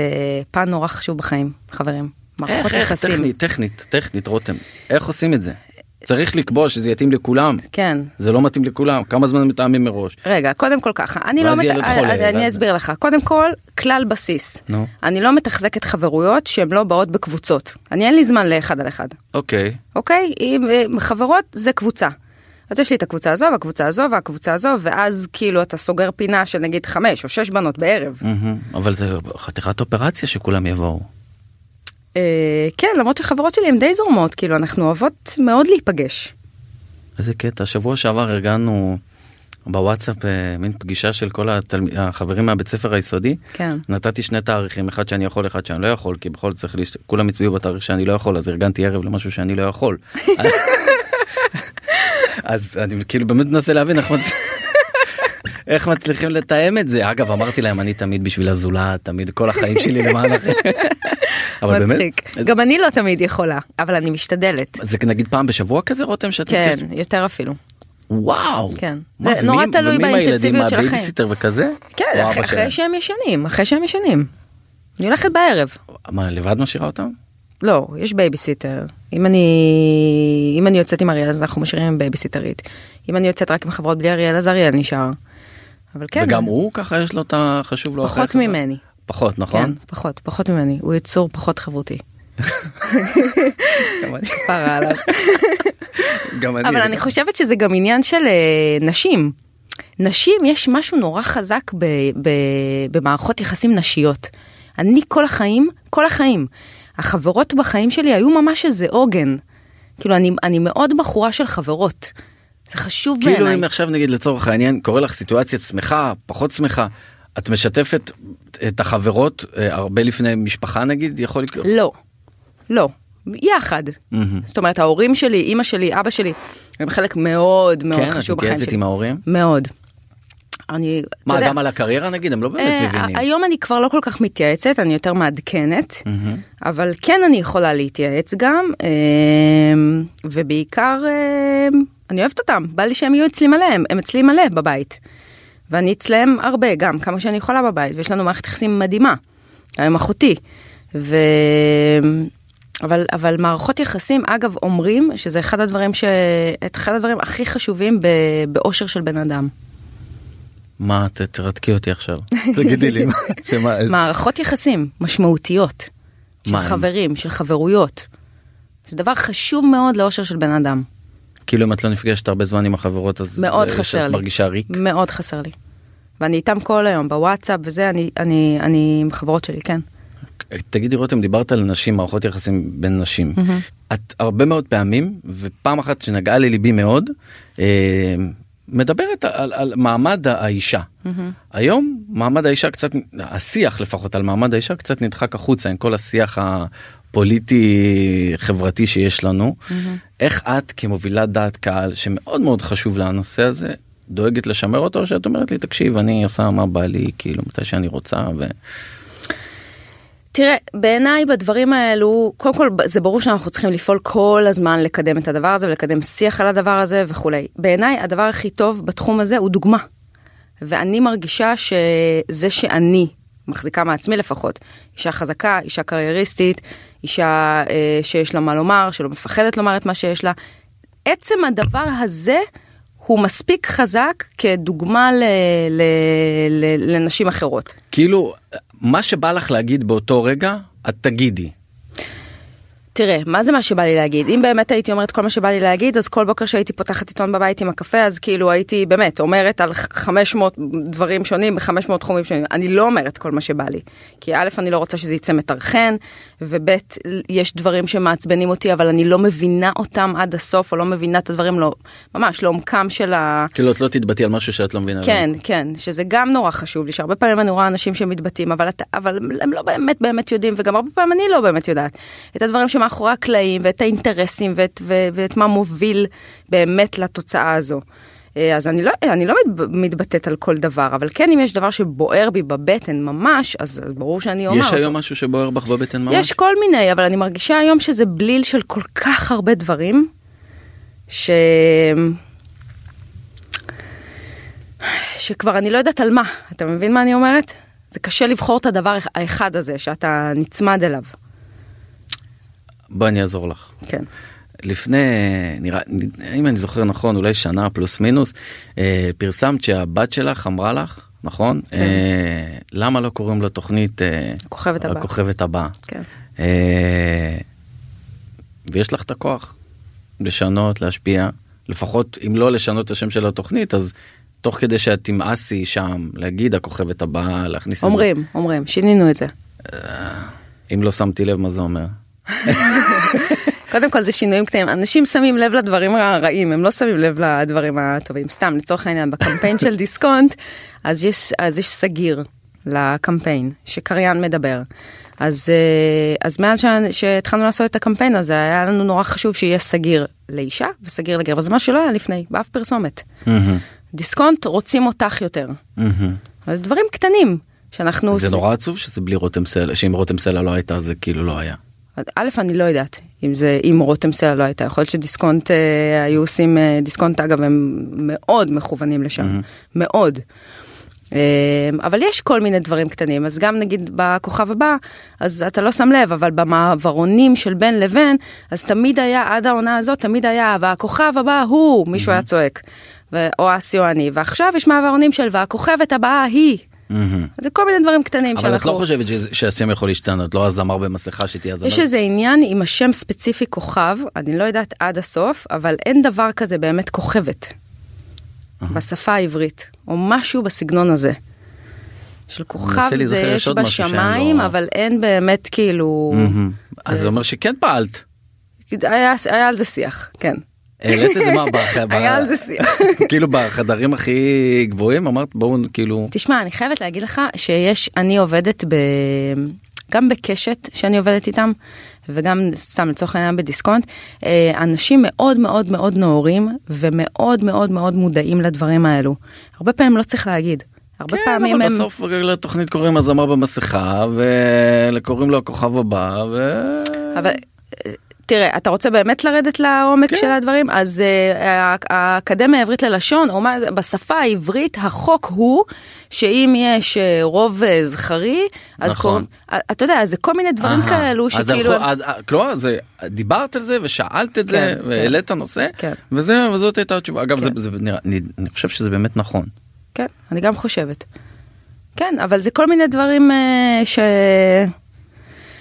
פן נורא חשוב בחיים, חברים. מערכות איך, איך, יחסים. טכנית, טכנית, טכנית, רותם. איך עושים את זה? צריך לקבוע שזה יתאים לכולם. כן. זה לא מתאים לכולם. כמה זמן מתאמים מראש? רגע, קודם כל ככה, אני לא... מת... חולה, אני, אני ואז- אסביר לך. קודם כל, כלל בסיס. נו. אני לא מתחזקת חברויות שהן לא באות בקבוצות. אני אין לי זמן לאחד על אחד, אוקיי. אוקיי? אם חברות זה קבוצה. אז יש לי את הקבוצה הזו והקבוצה הזו והקבוצה הזו, ואז כאילו אתה סוגר פינה של נגיד חמש או שש בנות בערב. מהמם. אבל זה חתיכת אופרציה שכולם יבואו. אה, כן, למרות שחברות שלי הן די זורמות, כאילו אנחנו אוהבות מאוד להיפגש. איזה קטע. שבוע שעבר ארגנו בוואטסאפ אה, מין פגישה של כל התלמ... החברים מהבית ספר היסודי. כן. נתתי שני תאריכים, אחד שאני יכול, אחד שאני לא יכול, כי בכל זאת צריך, להשת... כולם הצביעו בתאריך שאני לא יכול, אז ארגנתי ערב למשהו שאני לא יכול. אז אני כאילו באמת מנסה להבין איך, מצ... איך מצליחים לתאם את זה. אגב, אמרתי להם, אני תמיד בשביל הזולת, תמיד כל החיים שלי למען אחר. אבל באמת, מצחיק. גם אני לא תמיד יכולה, אבל אני משתדלת. זה נגיד פעם בשבוע כזה רותם שאת כן, נפגשת? יותר אפילו. וואו. כן. מה, זה נורא ומי- תלוי באינטנסיביות של החיים. הבייביסיטר וכזה? כן, או אחרי- אחרי? שהם ישנים, אחרי שהם ישנים. אני הולכת בערב. מה, לבד משאירה אותם? לא, יש בייביסיטר. אם אני, אם אני יוצאת עם אריאל אז אנחנו משאירים עם בייביסיטרית. אם אני יוצאת רק עם חברות בלי אריאל אז אריאל נשאר. אבל כן. וגם הוא ככה יש לו את החשוב לו. פחות ממני. פחות, נכון? כן, פחות, פחות ממני. הוא יצור פחות חברותי. גם אני- פרה עליו. גם אני. אבל אני חושבת שזה גם עניין של אה, נשים. נשים יש משהו נורא חזק ב, ב, במערכות יחסים נשיות. אני כל החיים, כל החיים, החברות בחיים שלי היו ממש איזה עוגן. כאילו אני, אני מאוד בחורה של חברות. זה חשוב כאילו בעיניי. אם עכשיו נגיד לצורך העניין קורה לך סיטואציה שמחה, פחות שמחה, את משתפת את החברות אה, הרבה לפני משפחה נגיד, יכול לקרות? לא, לא, יחד. מהמם. זאת אומרת ההורים שלי, אימא שלי, אבא שלי, הם חלק מאוד מאוד כן, את חשוב בחיים מתייעצת שלי. עם ההורים? מאוד. אני, מה, יודע, גם על הקריירה נגיד? הם לא באמת אה, מבינים. היום אני כבר לא כל כך מתייעצת, אני יותר מעדכנת, מהמם. אבל כן אני יכולה להתייעץ גם, אה, ובעיקר אה, אני אוהבת אותם, בא לי שהם יהיו אצלי מלא, הם, הם אצלי מלא בבית. ואני אצלם הרבה, גם כמה שאני יכולה בבית, ויש לנו מערכת יחסים מדהימה, עם אחותי. ו... אבל, אבל מערכות יחסים, אגב, אומרים שזה אחד הדברים, ש... אחד הדברים הכי חשובים ב... באושר של בן אדם. מה, ת- תרתקי אותי עכשיו. תגידי לי. מה, שמה, איזה- מערכות יחסים משמעותיות, של מה? חברים, של חברויות. זה דבר חשוב מאוד לאושר של בן אדם. כאילו אם את לא נפגשת הרבה זמן עם החברות אז מאוד חסר לי. מרגישה ריק. מאוד חסר לי. ואני איתם כל היום בוואטסאפ וזה, אני, אני, אני עם חברות שלי, כן. תגידי רותם דיברת על נשים מערכות יחסים בין נשים את הרבה מאוד פעמים ופעם אחת שנגעה לליבי מאוד אה, מדברת על, על מעמד האישה היום מעמד האישה קצת השיח לפחות על מעמד האישה קצת נדחק החוצה עם כל השיח הפוליטי חברתי שיש לנו איך את כמובילת דעת קהל שמאוד מאוד חשוב לה הנושא הזה דואגת לשמר אותו או שאת אומרת לי תקשיב אני עושה מה בא לי כאילו מתי שאני רוצה. ו... תראה, בעיניי בדברים האלו, קודם כל זה ברור שאנחנו צריכים לפעול כל הזמן לקדם את הדבר הזה ולקדם שיח על הדבר הזה וכולי. בעיניי הדבר הכי טוב בתחום הזה הוא דוגמה. ואני מרגישה שזה שאני מחזיקה מעצמי לפחות, אישה חזקה, אישה קרייריסטית, אישה אה, שיש לה מה לומר, שלא מפחדת לומר את מה שיש לה. עצם הדבר הזה הוא מספיק חזק כדוגמה ל, ל, ל, לנשים אחרות. כאילו מה שבא לך להגיד באותו רגע את תגידי תראה, מה זה מה שבא לי להגיד? אם באמת הייתי אומרת כל מה שבא לי להגיד, אז כל בוקר שהייתי פותחת עיתון בבית עם הקפה, אז כאילו הייתי באמת אומרת על 500 דברים שונים ב-500 תחומים שונים. אני לא אומרת כל מה שבא לי. כי א', אני לא רוצה שזה יצא מטרחן, וב', יש דברים שמעצבנים אותי, אבל אני לא מבינה אותם עד הסוף, או לא מבינה את הדברים, לא, ממש לעומקם של ה... כאילו את לא תתבטאי על משהו שאת לא מבינה. כן, כן, שזה גם נורא חשוב לי, שהרבה פעמים אני רואה אנשים שמתבטאים, אבל, אבל הם לא באמת באמת יודעים, וגם הרבה פעמים אני לא באמת יודעת, את הדברים שמאחורי הקלעים, ואת האינטרסים, ואת, ו, ואת מה מוביל באמת לתוצאה הזו. אה, אז אני לא, אני לא מתבטאת על כל דבר, אבל כן אם יש דבר שבוער בי בבטן ממש, אז, אז ברור שאני אומר יש אותו. יש היום משהו שבוער בך בבטן ממש? יש כל מיני, אבל אני מרגישה היום שזה בליל של כל כך הרבה דברים, ש... שכבר אני לא יודעת על מה, אתה מבין מה אני אומרת? זה קשה לבחור את הדבר האחד הזה שאתה נצמד אליו. בוא אני אעזור לך. כן. לפני נראה אם אני זוכר נכון אולי שנה פלוס מינוס אה, פרסמת שהבת שלך אמרה לך נכון כן. אה, למה לא קוראים לו תוכנית אה, הכוכבת הבאה הכוכבת הבאה כן. אה, ויש לך את הכוח לשנות להשפיע לפחות אם לא לשנות את השם של התוכנית אז תוך כדי שאת תמאסי שם להגיד הכוכבת הבאה להכניס אומרים את זה. אומרים שינינו את זה. אה, אם לא שמתי לב מה זה אומר. קודם כל זה שינויים קטנים. אנשים שמים לב לדברים הרעים הם לא שמים לב לדברים הטובים. סתם לצורך העניין בקמפיין של דיסקונט אז יש אז יש סגיר לקמפיין שקריין מדבר. אז אה, אז מאז שהתחלנו לעשות את הקמפיין הזה היה לנו נורא חשוב שיהיה סגיר לאישה וסגיר לגר וזה מה שלא היה לפני באף פרסומת. דיסקונט רוצים אותך יותר. אז דברים קטנים שאנחנו זה נורא עצוב שזה בלי רותם סלע שאם רותם סלע לא הייתה זה כאילו לא היה. א' אני לא יודעת אם זה אם רותם סלע לא הייתה יכול להיות שדיסקונט אה, היו עושים אה, דיסקונט אגב הם מאוד מכוונים לשם mm-hmm. מאוד. אה, אבל יש כל מיני דברים קטנים אז גם נגיד בכוכב הבא אז אתה לא שם לב אבל במעברונים של בין לבין אז תמיד היה עד העונה הזאת תמיד היה והכוכב הבא הוא מישהו mm-hmm. היה צועק. או אסי או אני ועכשיו יש מעברונים של והכוכבת הבאה היא. Mm-hmm. זה כל מיני דברים קטנים אבל שאנחנו... את לא חושבת שהשם יכול להשתנות לא הזמר במסכה שתהיה הזמר. יש איזה עניין עם השם ספציפי כוכב אני לא יודעת עד הסוף אבל אין דבר כזה באמת כוכבת. Mm-hmm. בשפה העברית או משהו בסגנון הזה. של כוכב זה יש בשמיים לא... אבל אין באמת כאילו. Mm-hmm. אז זה אומר שכן פעלת. היה, היה על זה שיח כן. העלית את זה מה היה על זה שיח כאילו בחדרים הכי גבוהים אמרת בואו כאילו תשמע אני חייבת להגיד לך שיש אני עובדת ב... גם בקשת שאני עובדת איתם וגם סתם לצורך העניין בדיסקונט אנשים מאוד מאוד מאוד נאורים ומאוד מאוד מאוד מודעים לדברים האלו הרבה פעמים לא צריך להגיד. הרבה כן, פעמים אבל הם... בסוף לתוכנית קוראים הזמר במסכה וקוראים לו הכוכב הבא ו... אבל תראה, אתה רוצה באמת לרדת לעומק כן. של הדברים? אז uh, האקדמיה העברית ללשון אומרת, בשפה העברית החוק הוא שאם יש uh, רוב uh, זכרי, אז נכון. קוראים, uh, אתה יודע, זה כל מיני דברים Aha. כאלו שכאילו... אז, אז, כלומר, זה, דיברת על זה ושאלת את זה כן, והעלית כן. הנושא, כן. וזה, וזאת הייתה התשובה. אגב, כן. זה, זה נראה, אני, אני חושב שזה באמת נכון. כן, אני גם חושבת. כן, אבל זה כל מיני דברים uh, ש...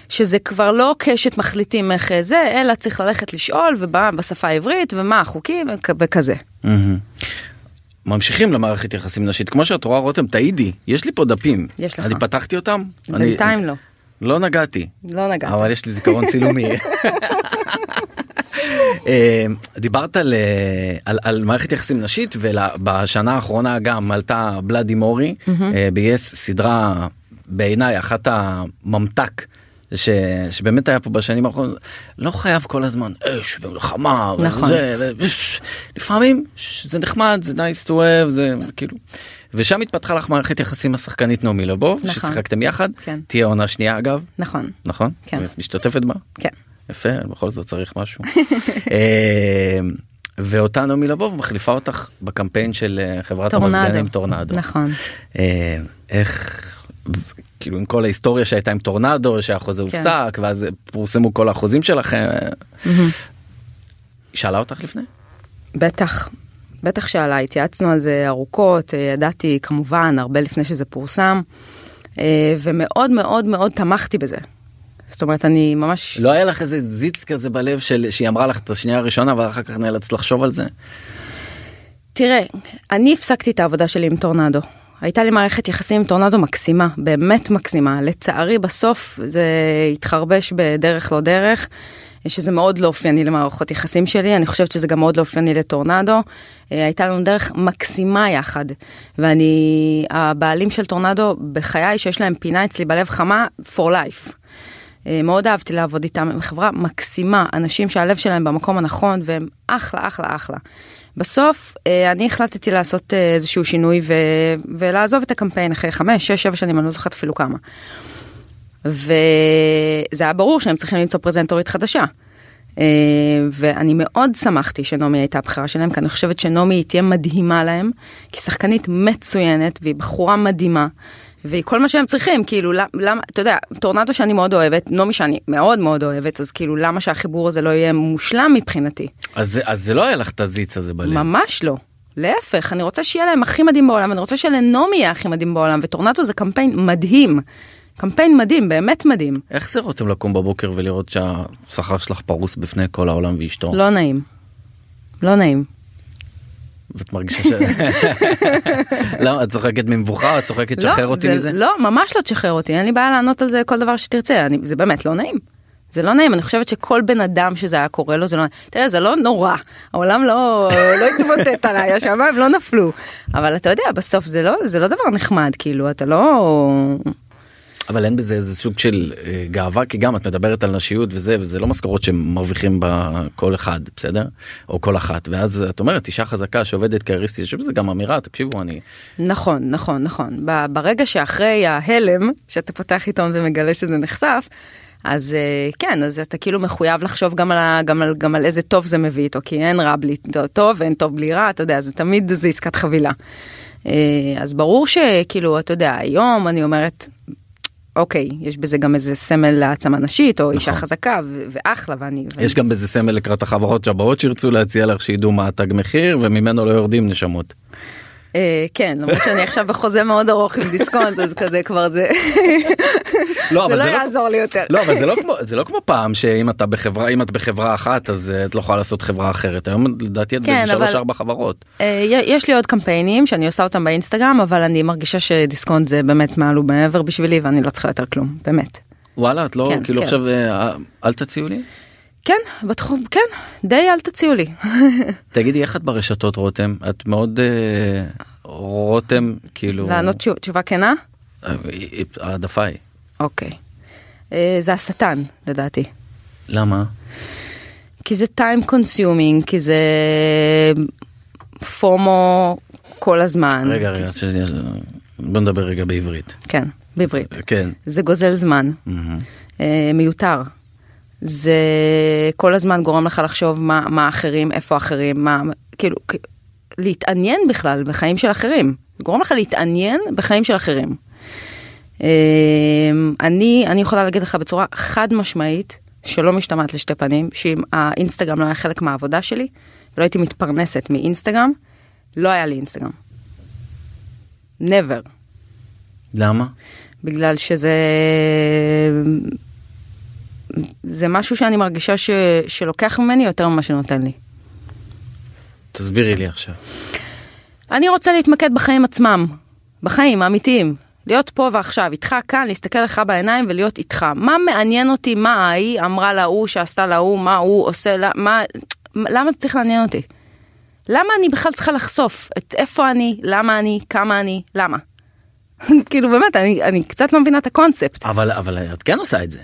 שזה כבר לא קשת מחליטים איך זה, אלא צריך ללכת לשאול ובא בשפה העברית ומה החוקים וכזה. ממשיכים למערכת יחסים נשית כמו שאת רואה רותם תעידי יש לי פה דפים יש לך. אני פתחתי אותם בינתיים אני, לא. לא נגעתי לא נגעת. אבל יש לי זיכרון צילומי. אה, דיברת על, אה, על, על מערכת יחסים נשית ובשנה האחרונה גם עלתה בלאדי מורי אה, ביס סדרה בעיניי אחת הממתק ש, שבאמת היה פה בשנים האחרונות לא חייב כל הזמן אש ומלחמה נכון. וזה, ו, לפעמים זה נחמד זה nice to have זה כאילו ושם התפתחה לך מערכת יחסים השחקנית נעמי לבוב נכון. ששיחקתם יחד כן. תהיה עונה שנייה אגב נכון. נכון כן. משתתפת בה כן. יפה בכל זאת צריך משהו אה, ואותה נעמי לבוב מחליפה אותך בקמפיין של אה, חברת טורנדו. המזגנים טורנדו נכון. אה, איך כאילו עם כל ההיסטוריה שהייתה עם טורנדו שהחוזה כן. הופסק ואז פורסמו כל החוזים שלכם. היא שאלה אותך לפני? בטח. בטח שאלה, התייעצנו על זה ארוכות, אה, ידעתי כמובן הרבה לפני שזה פורסם, אה, ומאוד מאוד מאוד תמכתי בזה. זאת אומרת, אני ממש... לא היה לך איזה זיץ כזה בלב של שהיא אמרה לך את השנייה הראשונה ואחר כך נאלצת לחשוב על זה? תראה, אני הפסקתי את העבודה שלי עם טורנדו. הייתה לי מערכת יחסים עם טורנדו מקסימה, באמת מקסימה. לצערי בסוף זה התחרבש בדרך לא דרך, שזה מאוד לא אופייני למערכות יחסים שלי, אני חושבת שזה גם מאוד לא אופייני לטורנדו. אה, הייתה לנו דרך מקסימה יחד, ואני, הבעלים של טורנדו בחיי שיש להם פינה אצלי בלב חמה for life. אה, מאוד אהבתי לעבוד איתם, הם חברה מקסימה, אנשים שהלב שלהם במקום הנכון והם אחלה אחלה אחלה. בסוף אה, אני החלטתי לעשות אה, איזשהו שינוי ו... ולעזוב את הקמפיין אחרי חמש, שש, שבע שנים, אני לא זוכרת אפילו כמה. וזה היה ברור שהם צריכים למצוא פרזנטורית חדשה. ואני מאוד שמחתי שנעמי הייתה הבחירה שלהם, כי אני חושבת שנעמי תהיה מדהימה להם, כי שחקנית מצוינת והיא בחורה מדהימה. והיא כל מה שהם צריכים, כאילו, למה, אתה יודע, טורנדו שאני מאוד אוהבת, נעמי שאני מאוד מאוד אוהבת, אז כאילו, למה שהחיבור הזה לא יהיה מושלם מבחינתי? אז, אז זה לא היה לך את הזיץ הזה בלב. ממש לא. להפך, אני רוצה שיהיה להם הכי מדהים בעולם, אני רוצה שלנעמי יהיה הכי מדהים בעולם, וטורנדו זה קמפיין מדהים. קמפיין מדהים, באמת מדהים. איך זה רותם לקום בבוקר ולראות שהשכר שלך פרוס בפני כל העולם ואשתו? לא נעים. לא נעים. ואת מרגישה ש... למה את צוחקת ממבוכה את צוחקת לא, שחרר אותי מזה? לא, ממש לא תשחרר אותי, אין לי בעיה לענות על זה כל דבר שתרצה, אני, זה באמת לא נעים. זה לא נעים, אני חושבת שכל בן אדם שזה היה קורה לו, זה לא... תראה, זה לא נורא, העולם לא, לא התמוטט עליי, השמיים לא נפלו. אבל אתה יודע, בסוף זה לא, זה לא דבר נחמד, כאילו, אתה לא... אבל אין בזה איזה סוג של אה, גאווה כי גם את מדברת על נשיות וזה וזה לא משכורות שמרוויחים בה כל אחד בסדר או כל אחת ואז את אומרת אישה חזקה שעובדת קרייריסטית שזה גם אמירה תקשיבו אני נכון נכון נכון ברגע שאחרי ההלם שאתה פותח עיתון ומגלה שזה נחשף. אז אה, כן אז אתה כאילו מחויב לחשוב גם על, גם על, גם על איזה טוב זה מביא איתו כי אין רע בלי טוב ואין טוב בלי רע אתה יודע זה תמיד זה עסקת חבילה. אה, אז ברור שכאילו אתה יודע היום אני אומרת אוקיי, יש בזה גם איזה סמל להעצמה נשית, או נכון. אישה חזקה, ואחלה, ואני... יש. גם בזה סמל לקראת החברות שהבאות שירצו להציע לך שידעו מה התג מחיר, וממנו לא יורדים נשמות. אה, כן, למרות שאני עכשיו בחוזה מאוד ארוך עם דיסקונט, אז כזה כבר זה... לא, זה לא, לא יעזור לי יותר. לא, אבל זה לא כמו זה לא כמו פעם שאם אתה בחברה אם את בחברה אחת אז אה, את לא יכולה לעשות חברה אחרת היום לדעתי את כן, בשלוש ארבע חברות. אה, יש לי עוד קמפיינים שאני עושה אותם באינסטגרם אבל אני מרגישה שדיסקונט זה באמת מעל ומעבר בשבילי ואני לא צריכה יותר כלום באמת. וואלה את לא כן, כאילו כן. עכשיו אל תציעו לי. כן, בתחום, כן, די אל תציעו לי. תגידי איך את ברשתות רותם? את מאוד uh, רותם כאילו... לענות תשובה כנה? העדפה היא. אוקיי. Uh, זה השטן לדעתי. למה? כי זה time consuming, כי זה פומו כל הזמן. רגע, רגע, כי... שנייה, בוא נדבר רגע בעברית. כן, בעברית. כן. זה גוזל זמן. Mm-hmm. Uh, מיותר. זה כל הזמן גורם לך לחשוב מה, מה אחרים, איפה אחרים, מה, כאילו, להתעניין בכלל בחיים של אחרים. גורם לך להתעניין בחיים של אחרים. אמ, אני, אני יכולה להגיד לך בצורה חד משמעית, שלא משתמעת לשתי פנים, שאם האינסטגרם לא היה חלק מהעבודה שלי, ולא הייתי מתפרנסת מאינסטגרם, לא היה לי אינסטגרם. never. למה? בגלל שזה זה משהו שאני מרגישה ש, שלוקח ממני יותר ממה שנותן לי. תסבירי לי עכשיו. אני רוצה להתמקד בחיים עצמם, בחיים האמיתיים. להיות פה ועכשיו, איתך כאן, להסתכל לך בעיניים ולהיות איתך. מה מעניין אותי, מה ההיא אמרה להוא שעשתה להוא, מה הוא עושה, מה, למה זה צריך לעניין אותי? למה אני בכלל צריכה לחשוף את איפה אני, למה אני, כמה אני, למה? כאילו באמת, אני, אני קצת לא מבינה את הקונספט. אבל, אבל את כן עושה את זה.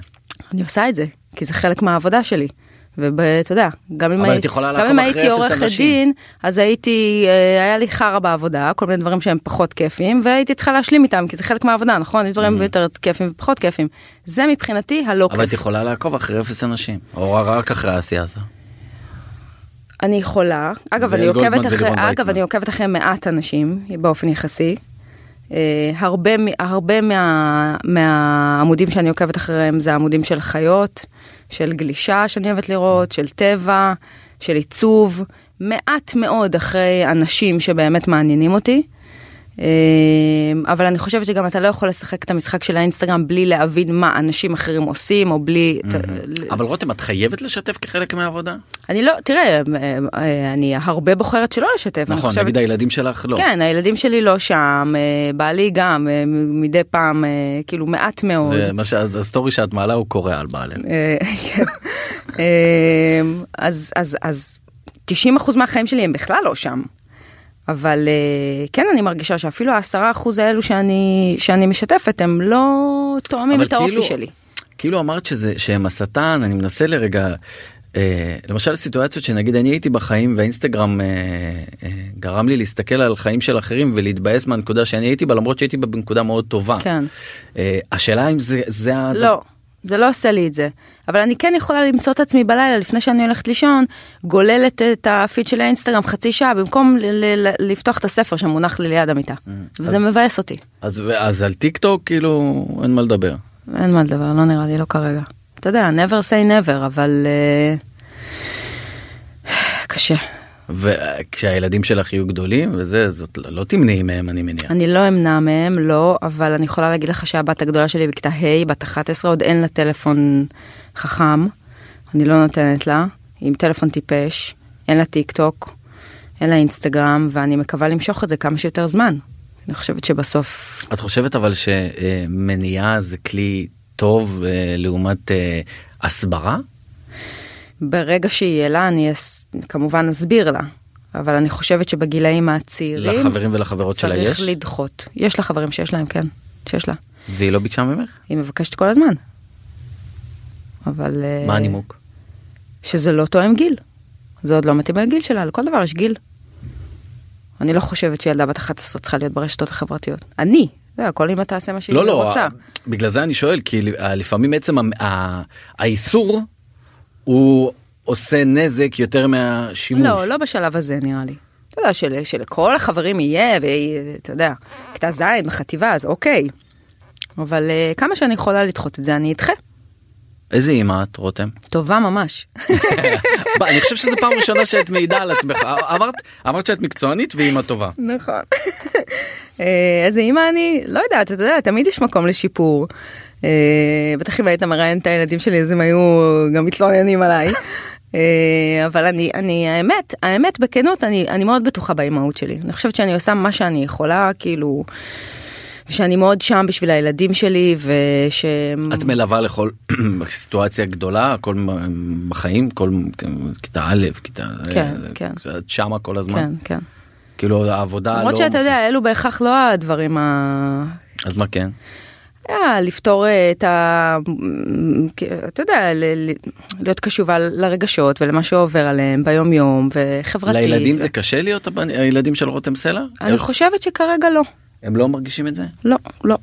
אני עושה את זה, כי זה חלק מהעבודה שלי. ואתה יודע, גם אם, הי... גם אם הייתי עורכת דין, אז הייתי, אה, היה לי חרא בעבודה, כל מיני דברים שהם פחות כיפים, והייתי צריכה להשלים איתם, כי זה חלק מהעבודה, נכון? יש דברים mm-hmm. יותר כיפים ופחות כיפים. זה מבחינתי הלא כיף. אבל את יכולה לעקוב אחרי אפס אנשים, או רק אחרי העשייה הזאת. אני יכולה, אגב, אני עוקבת אחרי, אגב, אני עוקבת אחרי מעט אנשים באופן יחסי. אה, הרבה, הרבה מה, מהעמודים שאני עוקבת אחריהם זה עמודים של חיות, של גלישה שאני אוהבת לראות, של טבע, של עיצוב, מעט מאוד אחרי אנשים שבאמת מעניינים אותי. אמ, אבל אני חושבת שגם אתה לא יכול לשחק את המשחק של האינסטגרם בלי להבין מה אנשים אחרים עושים או בלי... אבל רותם את חייבת לשתף כחלק מהעבודה? אני לא, תראה, אה, אני הרבה בוחרת שלא לשתף. נכון, נגיד הילדים שלך לא. כן, הילדים שלי לא שם, אה, בעלי גם, אה, מדי פעם, כאילו מעט מאוד. שהסטורי שאת מעלה הוא קורא על בעלי. כן. אז, אז, אז 90% מהחיים שלי הם בכלל לא שם. אבל אה, כן אני מרגישה שאפילו העשרה אחוז האלו שאני, שאני משתפת הם לא תואמים את האופי כאילו, שלי. כאילו אמרת שזה שהם השטן אני מנסה לרגע אה, למשל סיטואציות שנגיד אני הייתי בחיים והאינסטגרם אה, אה, גרם לי להסתכל על חיים של אחרים ולהתבאס מהנקודה שאני הייתי בה למרות שהייתי בה בנקודה מאוד טובה. כן. אה, השאלה אם זה זה לא. זה לא עושה לי את זה. אבל אני כן יכולה למצוא את עצמי בלילה לפני שאני הולכת לישון, גוללת את הפיד של האינסטגרם חצי שעה במקום לפתוח את הספר שמונח לי ליד המיטה. Mm. וזה מבאס אותי. אז, אז על טיק טוק כאילו אין מה לדבר. אין מה לדבר, לא נראה לי, לא כרגע. אתה יודע, never say never, אבל uh, קשה. וכשהילדים שלך יהיו גדולים וזה זאת לא תמנעי מהם אני מניח. אני לא אמנע מהם לא אבל אני יכולה להגיד לך שהבת הגדולה שלי בכיתה ה' בת 11 עוד אין לה טלפון חכם אני לא נותנת לה עם טלפון טיפש אין לה טיק טוק אין לה אינסטגרם ואני מקווה למשוך את זה כמה שיותר זמן. אני חושבת שבסוף. את חושבת אבל שמניעה זה כלי טוב אה, לעומת אה, הסברה? ברגע שיהיה לה אני אס... כמובן אסביר לה. אבל אני חושבת שבגילאים הצעירים לחברים ולחברות שלה יש? צריך לדחות. יש לה חברים שיש להם, כן, שיש לה. והיא לא ביקשה ממך? היא מבקשת כל הזמן. אבל... מה uh, הנימוק? שזה לא תואם גיל. זה עוד לא מתאים לגיל שלה, לכל דבר יש גיל. אני לא חושבת שילדה בת 11 צריכה להיות ברשתות החברתיות. אני, זה הכל אם אתה תעשה מה שהיא לא, לא, רוצה. בגלל זה אני שואל, כי לפעמים עצם האיסור הוא עושה נזק יותר מהשימוש. לא, לא בשלב הזה נראה לי. אתה יודע, של, שלכל החברים יהיה, ואתה יודע, כיתה ז' בחטיבה, אז אוקיי. אבל uh, כמה שאני יכולה לדחות את זה, אני אדחה. איזה אימא את רותם? טובה ממש. אני חושב שזו פעם ראשונה שאת מעידה על עצמך אמרת אמרת שאת מקצוענית ואימא טובה. נכון. אה, איזה אימא אני לא יודעת אתה יודע תמיד יש מקום לשיפור. אה, בטח אם היית מראיין את הילדים שלי אז הם היו גם מתלוננים עליי. אה, אבל אני אני האמת האמת בכנות אני אני מאוד בטוחה באימהות שלי אני חושבת שאני עושה מה שאני יכולה כאילו. ושאני מאוד שם בשביל הילדים שלי וש... את מלווה לכל סיטואציה גדולה כל בחיים כל כיתה א' כיתה כן כן את שמה כל הזמן כן כן כאילו העבודה למרות לא שאתה יודע אלו בהכרח לא הדברים ה... אז מה כן? היה לפתור אה, את ה... אתה יודע, להיות קשובה לרגשות ולמה שעובר עליהם ביום יום וחברתית. לילדים זה קשה להיות הילדים של רותם סלע? אני חושבת שכרגע לא. הם לא מרגישים את זה? לא, לא.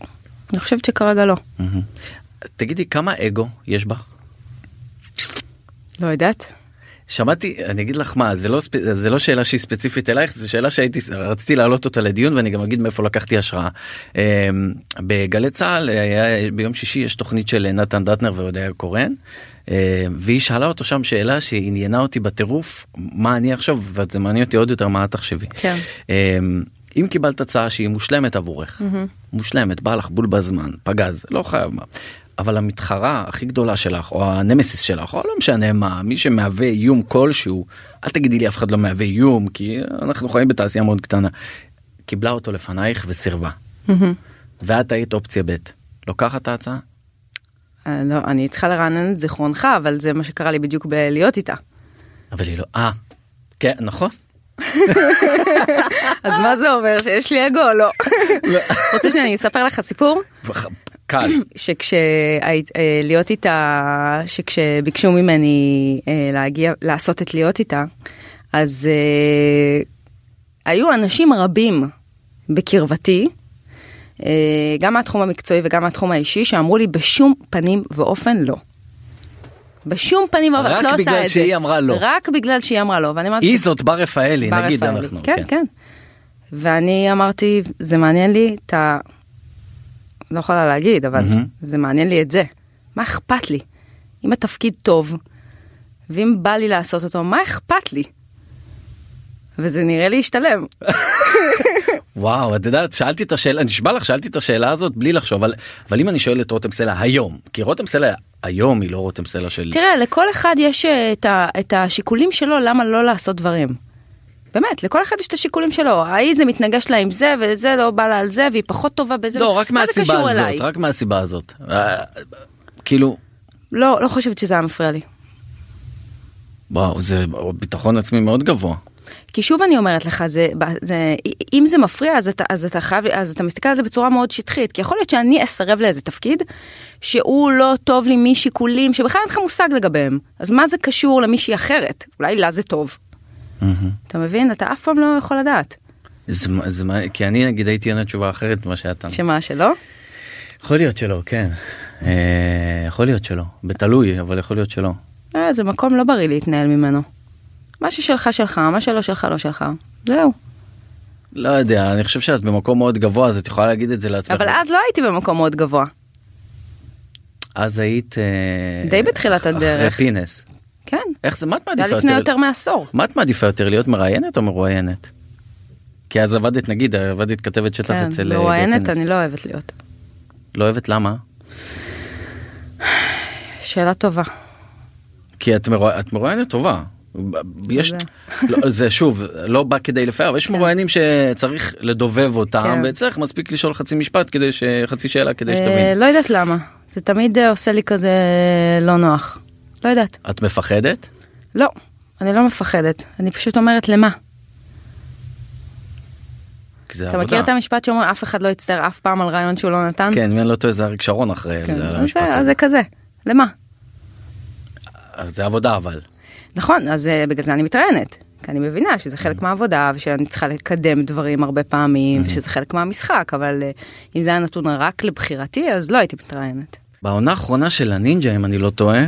אני חושבת שכרגע לא. תגידי, כמה אגו יש בך? לא יודעת. שמעתי אני אגיד לך מה זה לא זה לא שאלה שהיא ספציפית אלייך זה שאלה שהייתי רציתי להעלות אותה לדיון ואני גם אגיד מאיפה לקחתי השראה. אמ, בגלי צה"ל היה ביום שישי יש תוכנית של נתן דטנר והודיה קורן אמ, והיא שאלה אותו שם שאלה שעניינה אותי בטירוף מה אני עכשיו וזה מעניין אותי עוד יותר מה את תחשבי. כן. אמ, אם קיבלת הצעה שהיא מושלמת עבורך mm-hmm. מושלמת בא לך בול בזמן פגז לא חייב מה אבל המתחרה הכי גדולה שלך או הנמסיס שלך או לא משנה מה מי שמהווה איום כלשהו אל תגידי לי אף אחד לא מהווה איום כי אנחנו חיים בתעשייה מאוד קטנה קיבלה אותו לפנייך וסירבה ואת היית אופציה ב' לוקחת את ההצעה? אה, לא אני צריכה לרענן את זיכרונך אבל זה מה שקרה לי בדיוק בלהיות איתה. אבל היא לא אה כן נכון. אז מה זה אומר שיש לי אגו או לא? לא. רוצה שאני אספר לך סיפור? קל. שכשלהיות אה, איתה, שכשביקשו ממני אה, להגיע, לעשות את להיות איתה, אז uh, היו אנשים רבים בקרבתי, גם מהתחום המקצועי וגם מהתחום האישי, שאמרו לי בשום פנים ואופן לא. בשום פנים ואופן, את לא עושה את זה. רק בגלל שהיא אמרה לא. רק בגלל שהיא אמרה לא. ואני אמרתי... היא זאת בר רפאלי, נגיד אנחנו. כן, כן, כן. ואני אמרתי, זה מעניין לי את ה... לא יכולה להגיד, אבל mm-hmm. זה מעניין לי את זה. מה אכפת לי? אם התפקיד טוב, ואם בא לי לעשות אותו, מה אכפת לי? וזה נראה לי השתלם. וואו את יודעת שאלתי את השאלה נשבע לך שאלתי את השאלה הזאת בלי לחשוב אבל אבל אם אני שואל את רותם סלע היום כי רותם סלע היום היא לא רותם סלע של תראה, לכל אחד יש אה, את, ה, את השיקולים שלו למה לא לעשות דברים. באמת, לכל אחד יש את השיקולים שלו. ההיא זה מתנגש לה עם זה, וזה לא בא לה על זה, והיא פחות טובה בזה. לא רק מהסיבה הזאת אליי? רק מהסיבה הזאת אה, כאילו לא, לא חושבת שזה היה מפריע לי. וואו זה ביטחון עצמי מאוד גבוה. כי שוב אני אומרת לך, זה, זה, אם זה מפריע אז אתה, אז אתה חייב, אז אתה מסתכל על זה בצורה מאוד שטחית, כי יכול להיות שאני אסרב לאיזה תפקיד שהוא לא טוב לי משיקולים שבכלל אין לך מושג לגביהם, אז מה זה קשור למישהי אחרת? אולי לה זה טוב. אתה מבין? אתה אף פעם לא יכול לדעת. זה, זה, מה- כי אני נגיד הייתי עונה תשובה אחרת ממה שאתה. שמה שלא? יכול להיות שלא כן. אה, יכול להיות שלא. בתלוי אבל יכול להיות שלא. אה, זה מקום לא בריא להתנהל ממנו. מה ששלך שלך, מה שלא שלך לא שלך. זהו. לא יודע אני חושב שאת במקום מאוד גבוה אז את יכולה להגיד את זה לעצמך. אבל אז לא הייתי במקום מאוד גבוה. אז היית אה, די בתחילת הדרך. אחרי פינס. כן. איך זה מה את זה מעדיפה היה לפני יותר מעשור. מה את מעדיפה יותר להיות מראיינת או מרואיינת? כי אז עבדת נגיד עבדת כתבת שטח כן, אצל אה, מרואיינת. אני לא אוהבת להיות. לא אוהבת למה? שאלה טובה. כי את, מרוא... את מרואיינת טובה. יש זה. לא, זה שוב לא בא כדי לפאר אבל יש מרואיינים שצריך לדובב אותם כן. וצריך מספיק לשאול חצי משפט כדי שחצי שאלה כדי אה, שתבין. לא יודעת למה. זה תמיד אה, עושה לי כזה לא נוח. לא יודעת. את מפחדת? לא, אני לא מפחדת. אני פשוט אומרת למה. זה אתה עבודה. מכיר את המשפט שאומר אף אחד לא יצטער אף פעם על רעיון שהוא לא נתן? כן, אם אני לא טועה זה אריק שרון אחרי כן, זה, על המשפט הזה. זה כזה. למה? זה עבודה אבל. נכון, אז אה, בגלל זה אני מתראיינת. כי אני מבינה שזה חלק מהעבודה ושאני צריכה לקדם דברים הרבה פעמים ושזה חלק מהמשחק, אבל אה, אם זה היה נתון רק לבחירתי אז לא הייתי מתראיינת. בעונה האחרונה של הנינג'ה אם אני לא טועה,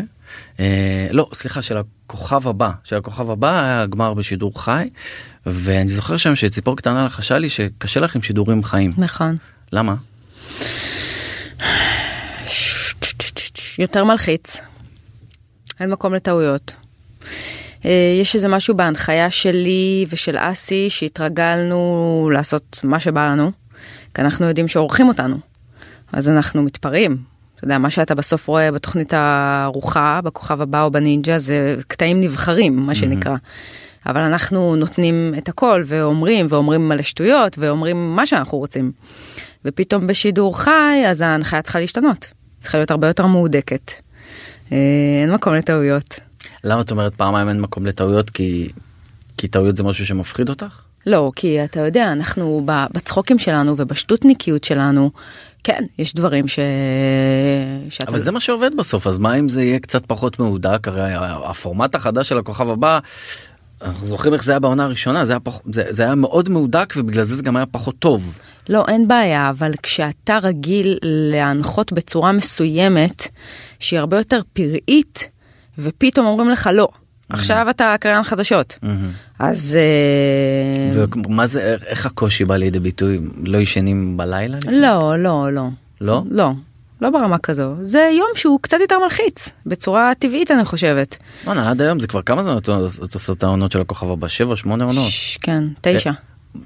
אה, לא סליחה של הכוכב הבא, של הכוכב הבא היה גמר בשידור חי ואני זוכר שם שציפור קטנה לחשה לי שקשה לך עם שידורים חיים. נכון. למה? יותר מלחיץ. אין מקום לטעויות. אה, יש איזה משהו בהנחיה שלי ושל אסי שהתרגלנו לעשות מה שבא לנו, כי אנחנו יודעים שעורכים אותנו. אז אנחנו מתפרעים. אתה יודע, מה שאתה בסוף רואה בתוכנית הארוחה, בכוכב הבא או בנינג'ה, זה קטעים נבחרים, מה שנקרא. אבל אנחנו נותנים את הכל ואומרים, ואומרים מלא שטויות, ואומרים מה שאנחנו רוצים. ופתאום בשידור חי, אז ההנחיה צריכה להשתנות. צריכה להיות הרבה יותר מהודקת. אה, אין מקום לטעויות. למה את אומרת פעמיים אין מקום לטעויות כי כי טעויות זה משהו שמפחיד אותך? לא, כי אתה יודע, אנחנו בצחוקים שלנו ובשטותניקיות שלנו, כן, יש דברים ש... שאתה... אבל זה מה שעובד בסוף אז מה אם זה יהיה קצת פחות מהודק הרי הפורמט החדש של הכוכב הבא. אנחנו זוכרים איך זה היה בעונה הראשונה זה היה, פח, זה, זה היה מאוד מהודק ובגלל זה זה גם היה פחות טוב. לא, אין בעיה, אבל כשאתה רגיל להנחות בצורה מסוימת, שהיא הרבה יותר פראית, ופתאום אומרים לך לא, עכשיו אתה קריין חדשות. אז... אה, ומה זה איך- הקושי בא לידי ביטוי לא ישנים בלילה? לא, לא, לא. לא? לא. לא ברמה כזו, זה יום שהוא קצת יותר מלחיץ, בצורה טבעית אני חושבת. עד היום זה כבר כמה זמן את עושה את העונות של הכוכב הבא? שבע שמונה עונות? ש- כן, תשע.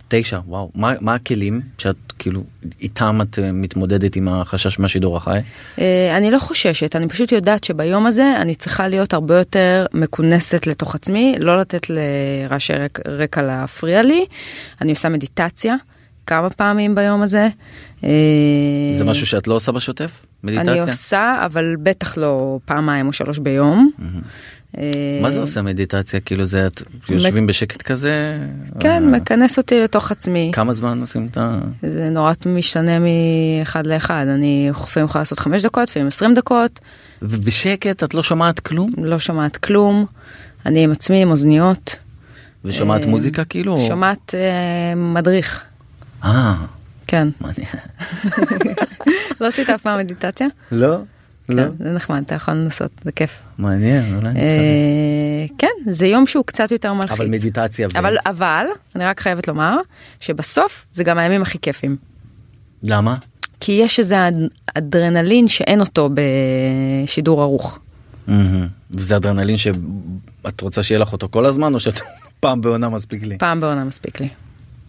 תשע וואו מה, מה הכלים שאת כאילו איתם את אה, מתמודדת עם החשש מהשידור החי? אה, אני לא חוששת, אני פשוט יודעת שביום הזה אני צריכה להיות הרבה יותר מכונסת לתוך עצמי, לא לתת לרעשי רק- רקע להפריע לי. אני עושה מדיטציה כמה פעמים ביום הזה. אה, זה משהו שאת לא עושה בשוטף? מדיטציה? אני עושה, אבל בטח לא פעמיים או שלוש ביום. אה, מה זה עושה מדיטציה כאילו זה את יושבים בשקט כזה? כן, אה, מכנס אותי לתוך עצמי. כמה זמן עושים את ה... זה נורא משתנה מאחד לאחד, אני לפעמים יכולה לעשות חמש דקות, לפעמים עשרים דקות, ובשקט את לא שומעת כלום? לא שומעת כלום, אני עם עצמי עם אוזניות, ושומעת אה, מוזיקה כאילו? שומעת אה, מדריך, אה, כן. מעניין. לא עשית אף פעם מדיטציה? לא? לא? כן, זה נחמד, אתה יכול לנסות, זה כיף. מעניין, אולי. אה, כן, זה יום שהוא קצת יותר מלחיץ. אבל מדיטציה. אבל, אבל, אני רק חייבת לומר, שבסוף זה גם הימים הכי כיפים. למה? כי יש איזה אד- אדרנלין שאין אותו בשידור ערוך. וזה אדרנלין שאת רוצה שיהיה לך אותו כל הזמן או שאת פעם בעונה מספיק לי. פעם בעונה מספיק לי.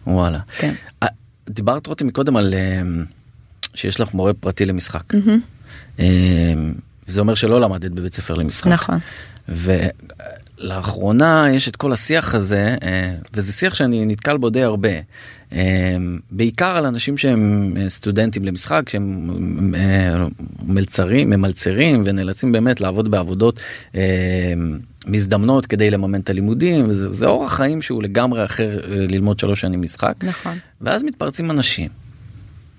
וואלה. כן. אה, דיברת רותי מקודם על אה, שיש לך מורה פרטי למשחק. אה, זה אומר שלא למדת בבית ספר למשחק. נכון. ולאחרונה יש את כל השיח הזה אה, וזה שיח שאני נתקל בו די הרבה. אה, בעיקר על אנשים שהם אה, סטודנטים למשחק שהם אה, מלצרים ממלצרים ונאלצים באמת לעבוד בעבודות מזדמנות כדי לממן את הלימודים וזה זה אורח חיים שהוא לגמרי אחר ללמוד שלוש שנים משחק נכון. ואז מתפרצים אנשים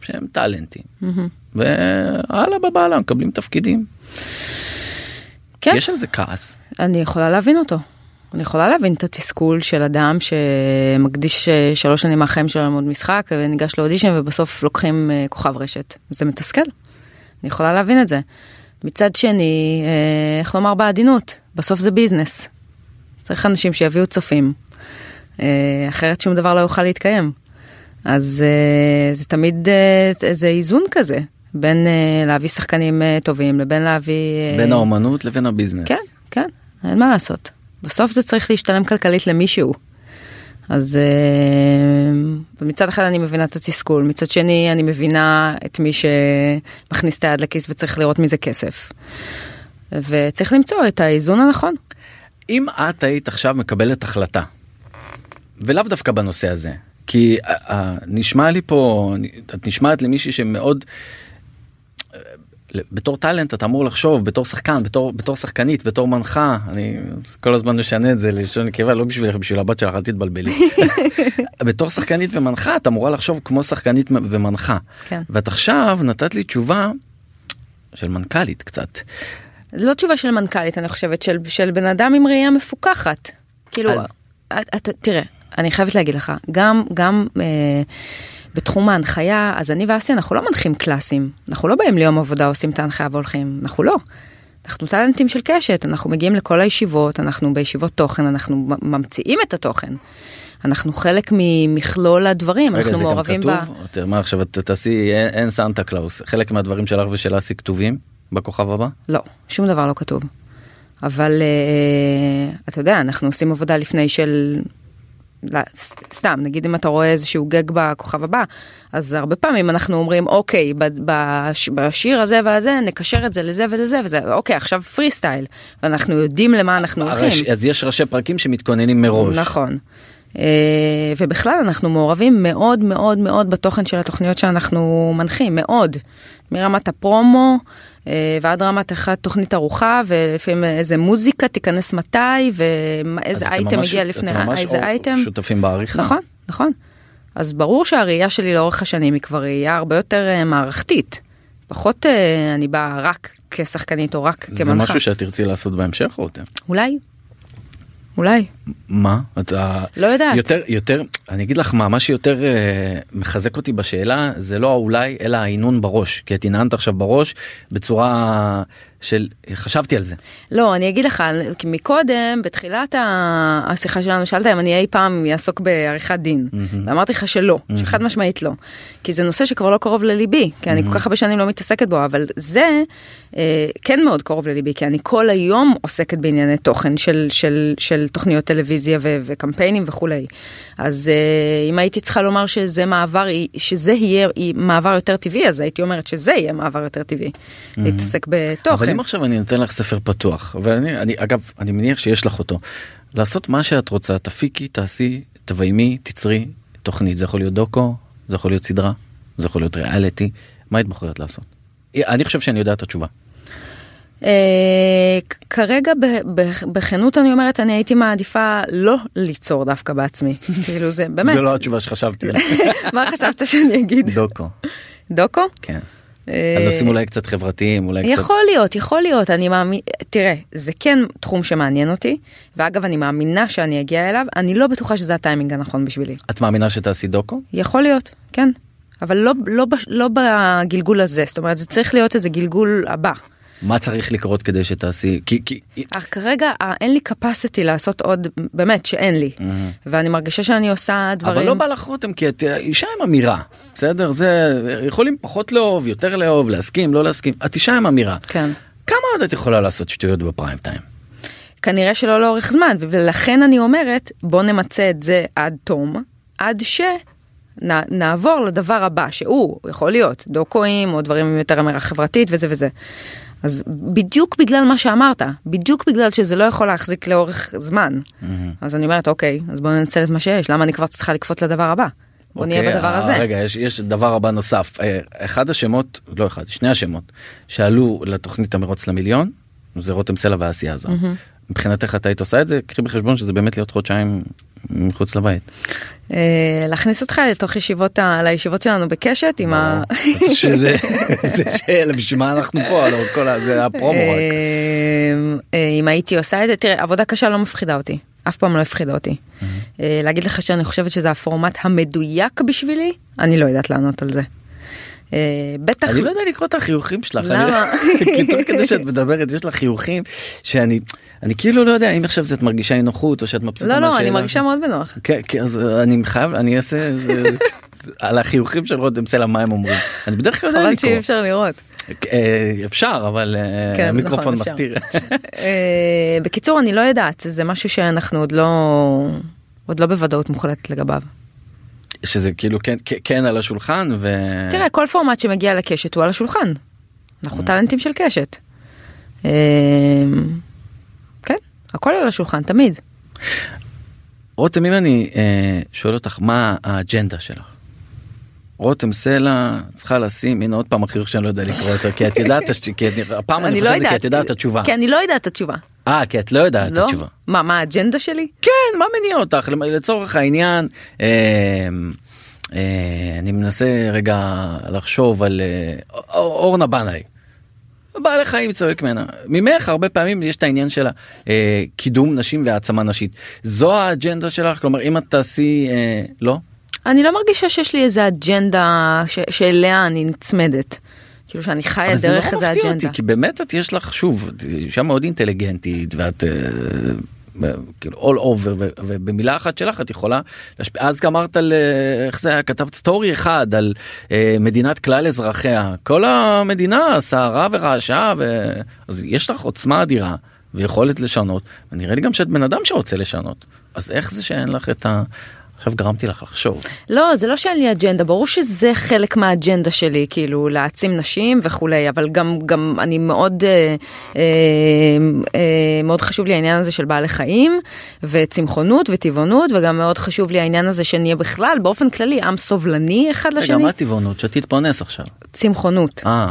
שהם טאלנטים מהמם. והלאה בבעלה מקבלים תפקידים. כן. יש על זה כעס. אני יכולה להבין אותו. אני יכולה להבין את התסכול של אדם שמקדיש אה, שלוש שנים מהחיים שלו ללמוד משחק וניגש לאודישן ובסוף לוקחים אה, כוכב רשת. זה מתסכל. אני יכולה להבין את זה. מצד שני, אה, איך לומר בעדינות, בסוף זה ביזנס. צריך אנשים שיביאו צופים, אחרת שום דבר לא יוכל להתקיים. אז אה, זה תמיד אה, איזה איזון כזה בין אה, להביא שחקנים טובים לבין להביא... בין האומנות לבין הביזנס. כן, כן, אין מה לעשות. בסוף זה צריך להשתלם כלכלית למישהו. אז מצד אחד אני מבינה את התסכול, מצד שני אני מבינה את מי שמכניס את היד לכיס וצריך לראות מזה כסף. וצריך למצוא את האיזון הנכון. אם את היית עכשיו מקבלת החלטה, ולאו דווקא בנושא הזה, כי אה, אה, נשמע לי פה, את נשמעת למישהי שמאוד, אה, בתור טאלנט אתה אמור לחשוב בתור שחקן בתור בתור שחקנית בתור מנחה אני כל הזמן משנה את זה לשון נקבה לא בשבילך בשביל הבת שלך אל תתבלבלי בתור שחקנית ומנחה את אמורה לחשוב כמו שחקנית ומנחה כן. ואת עכשיו נתת לי תשובה של מנכ"לית קצת לא תשובה של מנכ"לית אני חושבת של, של בן אדם עם ראייה מפוקחת. כאילו, אז- את, את, תראה, אני חייבת להגיד לך, גם, גם אה, בתחום ההנחיה, אז אני ואסי אנחנו לא מנחים קלאסים, אנחנו לא באים ליום עבודה עושים את ההנחיה והולכים, אנחנו לא. אנחנו טאלנטים של קשת, אנחנו מגיעים לכל הישיבות, אנחנו בישיבות תוכן, אנחנו ממציאים את התוכן. אנחנו חלק ממכלול הדברים, רגע, אנחנו זה גם מעורבים כתוב? ב... או מה עכשיו תעשי אין, אין סנטה קלאוס חלק מהדברים שלך ושל אסי כתובים בכוכב הבא לא, שום דבר לא כתוב. אבל אה, אתה יודע, אנחנו עושים עבודה לפני של... סתם, נגיד אם אתה רואה איזשהו גאג בכוכב הבא, אז הרבה פעמים אנחנו אומרים, אוקיי, בשיר הזה והזה, נקשר את זה לזה ולזה וזה, אוקיי, עכשיו פרי סטייל, ואנחנו יודעים למה אנחנו הולכים. אז יש ראשי פרקים שמתכוננים מראש נכון. אה, ובכלל אנחנו מעורבים מאוד מאוד מאוד בתוכן של התוכניות שאנחנו מנחים, מאוד. מרמת הפרומו אה, ועד רמת אחת תוכנית ארוחה ולפעמים איזה מוזיקה תיכנס מתי ואיזה אייטם ממש- הגיע לפני איזה או- אייטם. שותפים בעריכה נכון, נכון. אז ברור שהראייה שלי לאורך השנים היא כבר ראייה הרבה יותר אה, מערכתית. פחות אה, אני באה רק כשחקנית או רק זה כמנחה. משהו שאת תרצי לעשות בהמשך רותם אולי. אולי. מה? אתה לא יודעת. יותר יותר אני אגיד לך מה מה שיותר אה, מחזק אותי בשאלה זה לא האולי אלא ההינון בראש. כי את הנהנת עכשיו בראש בצורה של חשבתי על זה. לא, אני אגיד לך, כי מקודם, בתחילת השיחה שלנו, שאלת אם אני אי פעם אעסוק בעריכת דין. ואמרתי לך שלא, שחד משמעית לא. כי זה נושא שכבר לא קרוב לליבי, כי אני כל כך הרבה שנים לא מתעסקת בו, אבל זה אה, כן מאוד קרוב לליבי, כי אני כל היום עוסקת בענייני תוכן של, של, של תוכניות טלוויזיה ו- וקמפיינים וכולי. אז אה, אם הייתי צריכה לומר שזה מעבר, שזה יהיה מעבר יותר טבעי, אז הייתי אומרת שזה יהיה מעבר יותר טבעי. להתעסק בתוכן. אבל אם עכשיו אני נותן לך ספר פתוח ואני אני אגב אני מניח שיש לך אותו לעשות מה שאת רוצה תפיקי תעשי תביימי תצרי תוכנית זה יכול להיות דוקו זה יכול להיות סדרה זה יכול להיות ריאליטי מה היית בוחרת לעשות. אני חושב שאני יודע את התשובה. אה, כרגע בכנות אני אומרת אני הייתי מעדיפה לא ליצור דווקא בעצמי. כאילו זה באמת. זה לא התשובה שחשבתי. מה חשבת שאני אגיד? דוקו. דוקו? כן. אה, על נושאים אולי קצת חברתיים אולי קצת יכול להיות יכול להיות. אני מאמין תראה זה כן תחום שמעניין אותי ואגב אני מאמינה שאני אגיע אליו. אני לא בטוחה שזה הטיימינג הנכון בשבילי. את מאמינה שתעשי דוקו? יכול להיות כן. אבל לא לא לא בגלגול הזה. זאת אומרת זה צריך להיות איזה גלגול הבא. מה צריך לקרות כדי שתעשי? כי כי אך כרגע אה, אין לי capacity לעשות עוד באמת שאין לי. ואני מרגישה שאני עושה דברים אבל לא בא לך רותם כי את אישה עם אמירה בסדר? זה יכולים פחות לאהוב יותר לאהוב להסכים לא להסכים. את אישה עם אמירה. כן. כמה עוד את יכולה לעשות שטויות בפריים טיים. כנראה שלא לאורך זמן, ולכן אני אומרת, בוא נמצה את זה עד תום, עד שנעבור לדבר הבא, שהוא יכול להיות דוקואים או דברים יותר אמירה חברתית וזה וזה. אז בדיוק בגלל מה שאמרת, בדיוק בגלל שזה לא יכול להחזיק לאורך זמן, Mm-hmm. אז אני אומרת, אוקיי, אז בוא ננצל את מה שיש, למה אני כבר צריכה לקפוץ לדבר הבא? בוא נהיה אוקיי, בדבר אה, הזה. רגע, יש, יש דבר הבא נוסף. אה, אחד השמות, לא אחד, שני השמות, שעלו לתוכנית המרוץ למיליון, זה רותם סלע ואסי עזר. מבחינתך את היית עושה את זה? קחי בחשבון שזה באמת להיות חודשיים מחוץ לבית. אה, להכניס אותך לתוך ישיבות, לישיבות שלנו בקשת עם ה... שזה, זה שאלה, בשביל מה אנחנו פה? לא, כל זה הפרומו. אה, אה, אם הייתי עושה את זה, תראה, עבודה קשה לא מפחידה אותי, אף פעם לא הפחידה אותי. אה, להגיד לך שאני חושבת שזה הפורמט המדויק בשבילי, אני לא יודעת לענות על זה. אה, בטח... אני לא יודע לקרוא את החיוכים שלך. למה? כי תוך כדי שאת מדברת יש לך חיוכים שאני אני כאילו לא יודע אם עכשיו את מרגישה אי נוחות או שאת מבסוטה לא, לא, אני. מרגישה מאוד בנוח. כן, כן, אז אני חייב אני אעשה על החיוכים של רותם סלע מה הם אומרים. אני בדרך כלל יודע חבל לקרוא. שאי אפשר לראות. אה, אפשר אבל אה, כן, המיקרופון נכון, אפשר. מסתיר. אה, בקיצור, אני לא יודעת, זה משהו שאנחנו עוד לא... עוד לא בוודאות מוחלטת לגביו. שזה כאילו כן כן- על השולחן ו... תראה, כל פורמט שמגיע לקשת הוא על השולחן. אנחנו טאלנטים של קשת. אה, כן, הכל על השולחן, תמיד. רותם אם אני אה, שואל אותך מה האג'נדה שלך. רותם סלע צריכה לשים הנה עוד פעם החיוך שאני לא יודע לקרוא אותו כי את יודעת כי הפעם אני לא חושב כי. את יודעת את התשובה. כי אני לא יודעת את התשובה. אה כי את לא יודעת את לא? התשובה. מה, מה האג'נדה שלי? כן מה מניע אותך לצורך העניין אה, אה, אני מנסה רגע לחשוב על אה, אור- אורנה בנאי. בעלי חיים צועק ממנה ממך הרבה פעמים יש את העניין של קידום נשים והעצמה נשית זו האג'נדה שלך כלומר אם את תעשי לא אני לא מרגישה שיש לי איזה אג'נדה ש- שאליה אני נצמדת. כאילו שאני חיה אבל זה דרך נורא איזה מפתיע אג'נדה. אותי כי באמת את יש לך שוב אישה מאוד אינטליגנטית ואת אה, כאילו all over ובמילה אחת שלך את יכולה להשפיע אז אמרת על אה, איך זה היה כתבת סטורי אחד על אה, מדינת כלל אזרחיה כל המדינה סערה ורעשה ו... אז יש לך עוצמה אדירה ויכולת לשנות ונראה לי גם שאת בן אדם שרוצה לשנות אז איך זה שאין לך את ה... עכשיו גרמתי לך לחשוב. לא, זה לא שאין לי אג'נדה, ברור שזה חלק מהאג'נדה שלי, כאילו להעצים נשים וכולי, אבל גם, גם אני מאוד, אה, אה, אה, מאוד חשוב לי העניין הזה של בעלי חיים, וצמחונות וטבעונות, וגם מאוד חשוב לי העניין הזה שנהיה בכלל, באופן כללי, עם סובלני אחד רגע לשני. מה טבעונות שתתפרנס עכשיו. צמחונות אה.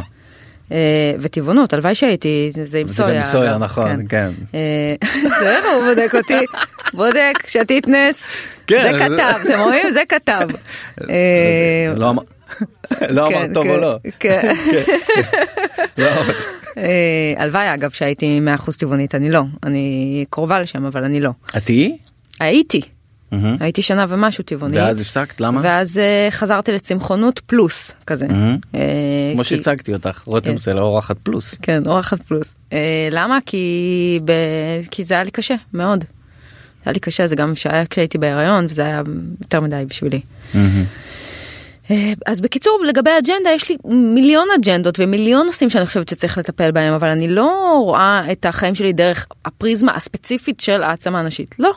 אה, וטבעונות, הלוואי שהייתי, זה, זה עם זה סויה. גם עם סויה, נכון, כן. אה, תראה איך הוא בודק אותי, בודק, שתית נס, כן, זה זה- כתב, אתם רואים? זה כתב. אה, לא אמר- לא כן, טוב כן, או לא. כן. לא הלוואי אגב שהייתי 100% טבעונית, אני לא, אני קרובה לשם אבל אני לא. את תהיי? הייתי, מהמם. הייתי שנה ומשהו טבעונית. ואז הפסקת למה? ואז אה, חזרתי לצמחונות פלוס כזה. מהמם. אה, כמו כי- שהצגתי אותך רותם כן. זה לא אורחת פלוס. כן, אורחת פלוס. אה, למה? כי, ב... כי זה היה לי קשה, מאוד. זה היה לי קשה, זה גם שהיה כשהייתי בהיריון, וזה היה יותר מדי בשבילי. אה, אז בקיצור, לגבי האג'נדה, יש לי מיליון אג'נדות ומיליון נושאים שאני חושבת שצריך לטפל בהם, אבל אני לא רואה את החיים שלי דרך הפריזמה הספציפית של העצמה נשית. לא.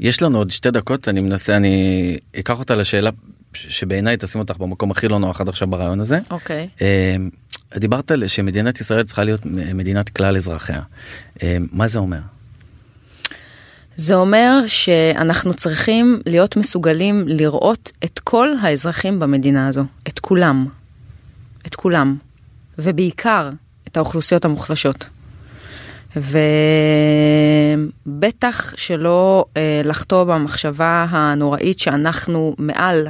יש לנו עוד שתי דקות אני מנסה אני אקח אותה לשאלה שבעיניי תשים אותך במקום הכי לא נוח עד עכשיו ברעיון הזה. אוקיי. אה, דיברת על שמדינת ישראל צריכה להיות מדינת כלל אזרחיה. אה, מה זה אומר? זה אומר שאנחנו צריכים להיות מסוגלים לראות את כל האזרחים במדינה הזו, את כולם. את כולם. ובעיקר את האוכלוסיות המוחלשות. ובטח שלא אה, לחטוא במחשבה הנוראית שאנחנו מעל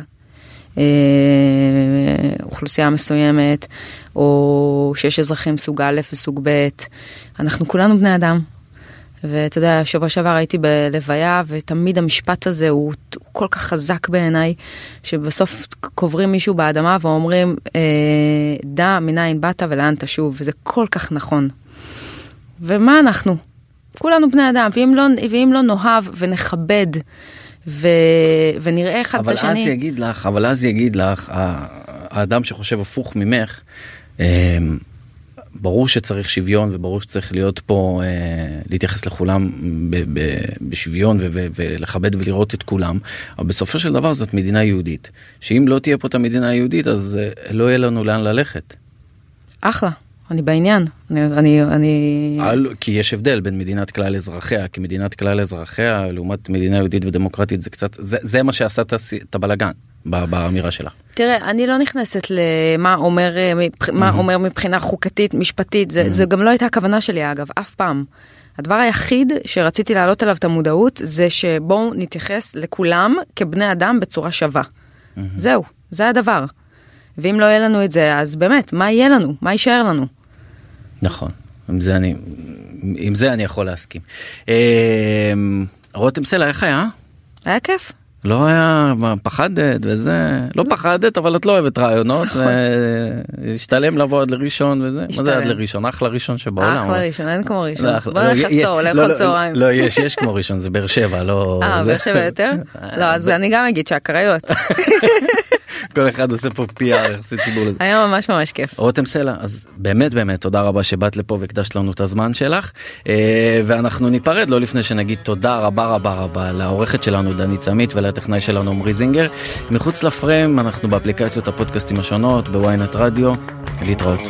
אה, אוכלוסייה מסוימת, או שיש אזרחים סוג א' וסוג ב', אנחנו כולנו בני אדם. ואתה יודע, שבוע שעבר הייתי בלוויה, ותמיד המשפט הזה הוא, הוא כל כך חזק בעיניי, שבסוף קוברים מישהו באדמה ואומרים, אה, דע מנין באת ולאן תשוב, וזה כל כך נכון. ומה אנחנו? כולנו בני אדם, ואם לא, ואם לא נאהב ונכבד, ו, ונראה אחד את אבל השני... אז יגיד לך אבל אז יגיד לך האדם שחושב הפוך ממך. אה, ברור שצריך שוויון וברור שצריך להיות פה אה, להתייחס לכולם ב, ב, בשוויון ו, ו, ולכבד ולראות את כולם אבל בסופו של דבר זאת מדינה יהודית שאם לא תהיה פה את המדינה היהודית אז אה, לא יהיה לנו לאן ללכת. אחלה. אני בעניין, אני, אני, אני... על, כי יש הבדל בין מדינת כלל אזרחיה, כי מדינת כלל אזרחיה לעומת מדינה יהודית ודמוקרטית זה קצת, זה, זה מה שעשה את הבלגן באמירה שלה. תראה, אני לא נכנסת למה אומר, אה, מה אומר מבחינה חוקתית, משפטית, זה, זה גם לא הייתה הכוונה שלי אגב, אף פעם. הדבר היחיד שרציתי להעלות עליו את המודעות זה שבואו נתייחס לכולם כבני אדם בצורה שווה. זהו, זה הדבר. ואם לא יהיה לנו את זה, אז באמת, מה יהיה לנו? מה יישאר לנו? נכון, עם זה אני, עם זה אני יכול להסכים. אמ, רותם סלע, איך היה? היה כיף. לא היה פחדת וזה? לא פחדת אבל את לא אוהבת רעיונות נכון. והשתלם לבוא עד לראשון וזה? מה זה עד לראשון? אחלה ראשון שבעולם אחלה ראשון אין כמו ראשון. בוא נלך עשור לאכול לא, צהריים לא יש יש כמו ראשון זה באר שבע לא אה באר שבע יותר? לא אז אני גם אגיד שהקריות כל אחד עושה פה PR יחסי ציבור לזה. היה ממש ממש כיף. רותם סלע אז באמת באמת תודה רבה שבאת לפה והקדשת לנו את הזמן שלך אה, ואנחנו ניפרד לא לפני שנגיד תודה רבה רבה רבה לעורכת שלנו דנית צמית ולטכנאי שלנו עמרי זינגר. מחוץ לפריים אנחנו באפליקציות הפודקאסטים השונות בוויינט רדיו להתראות.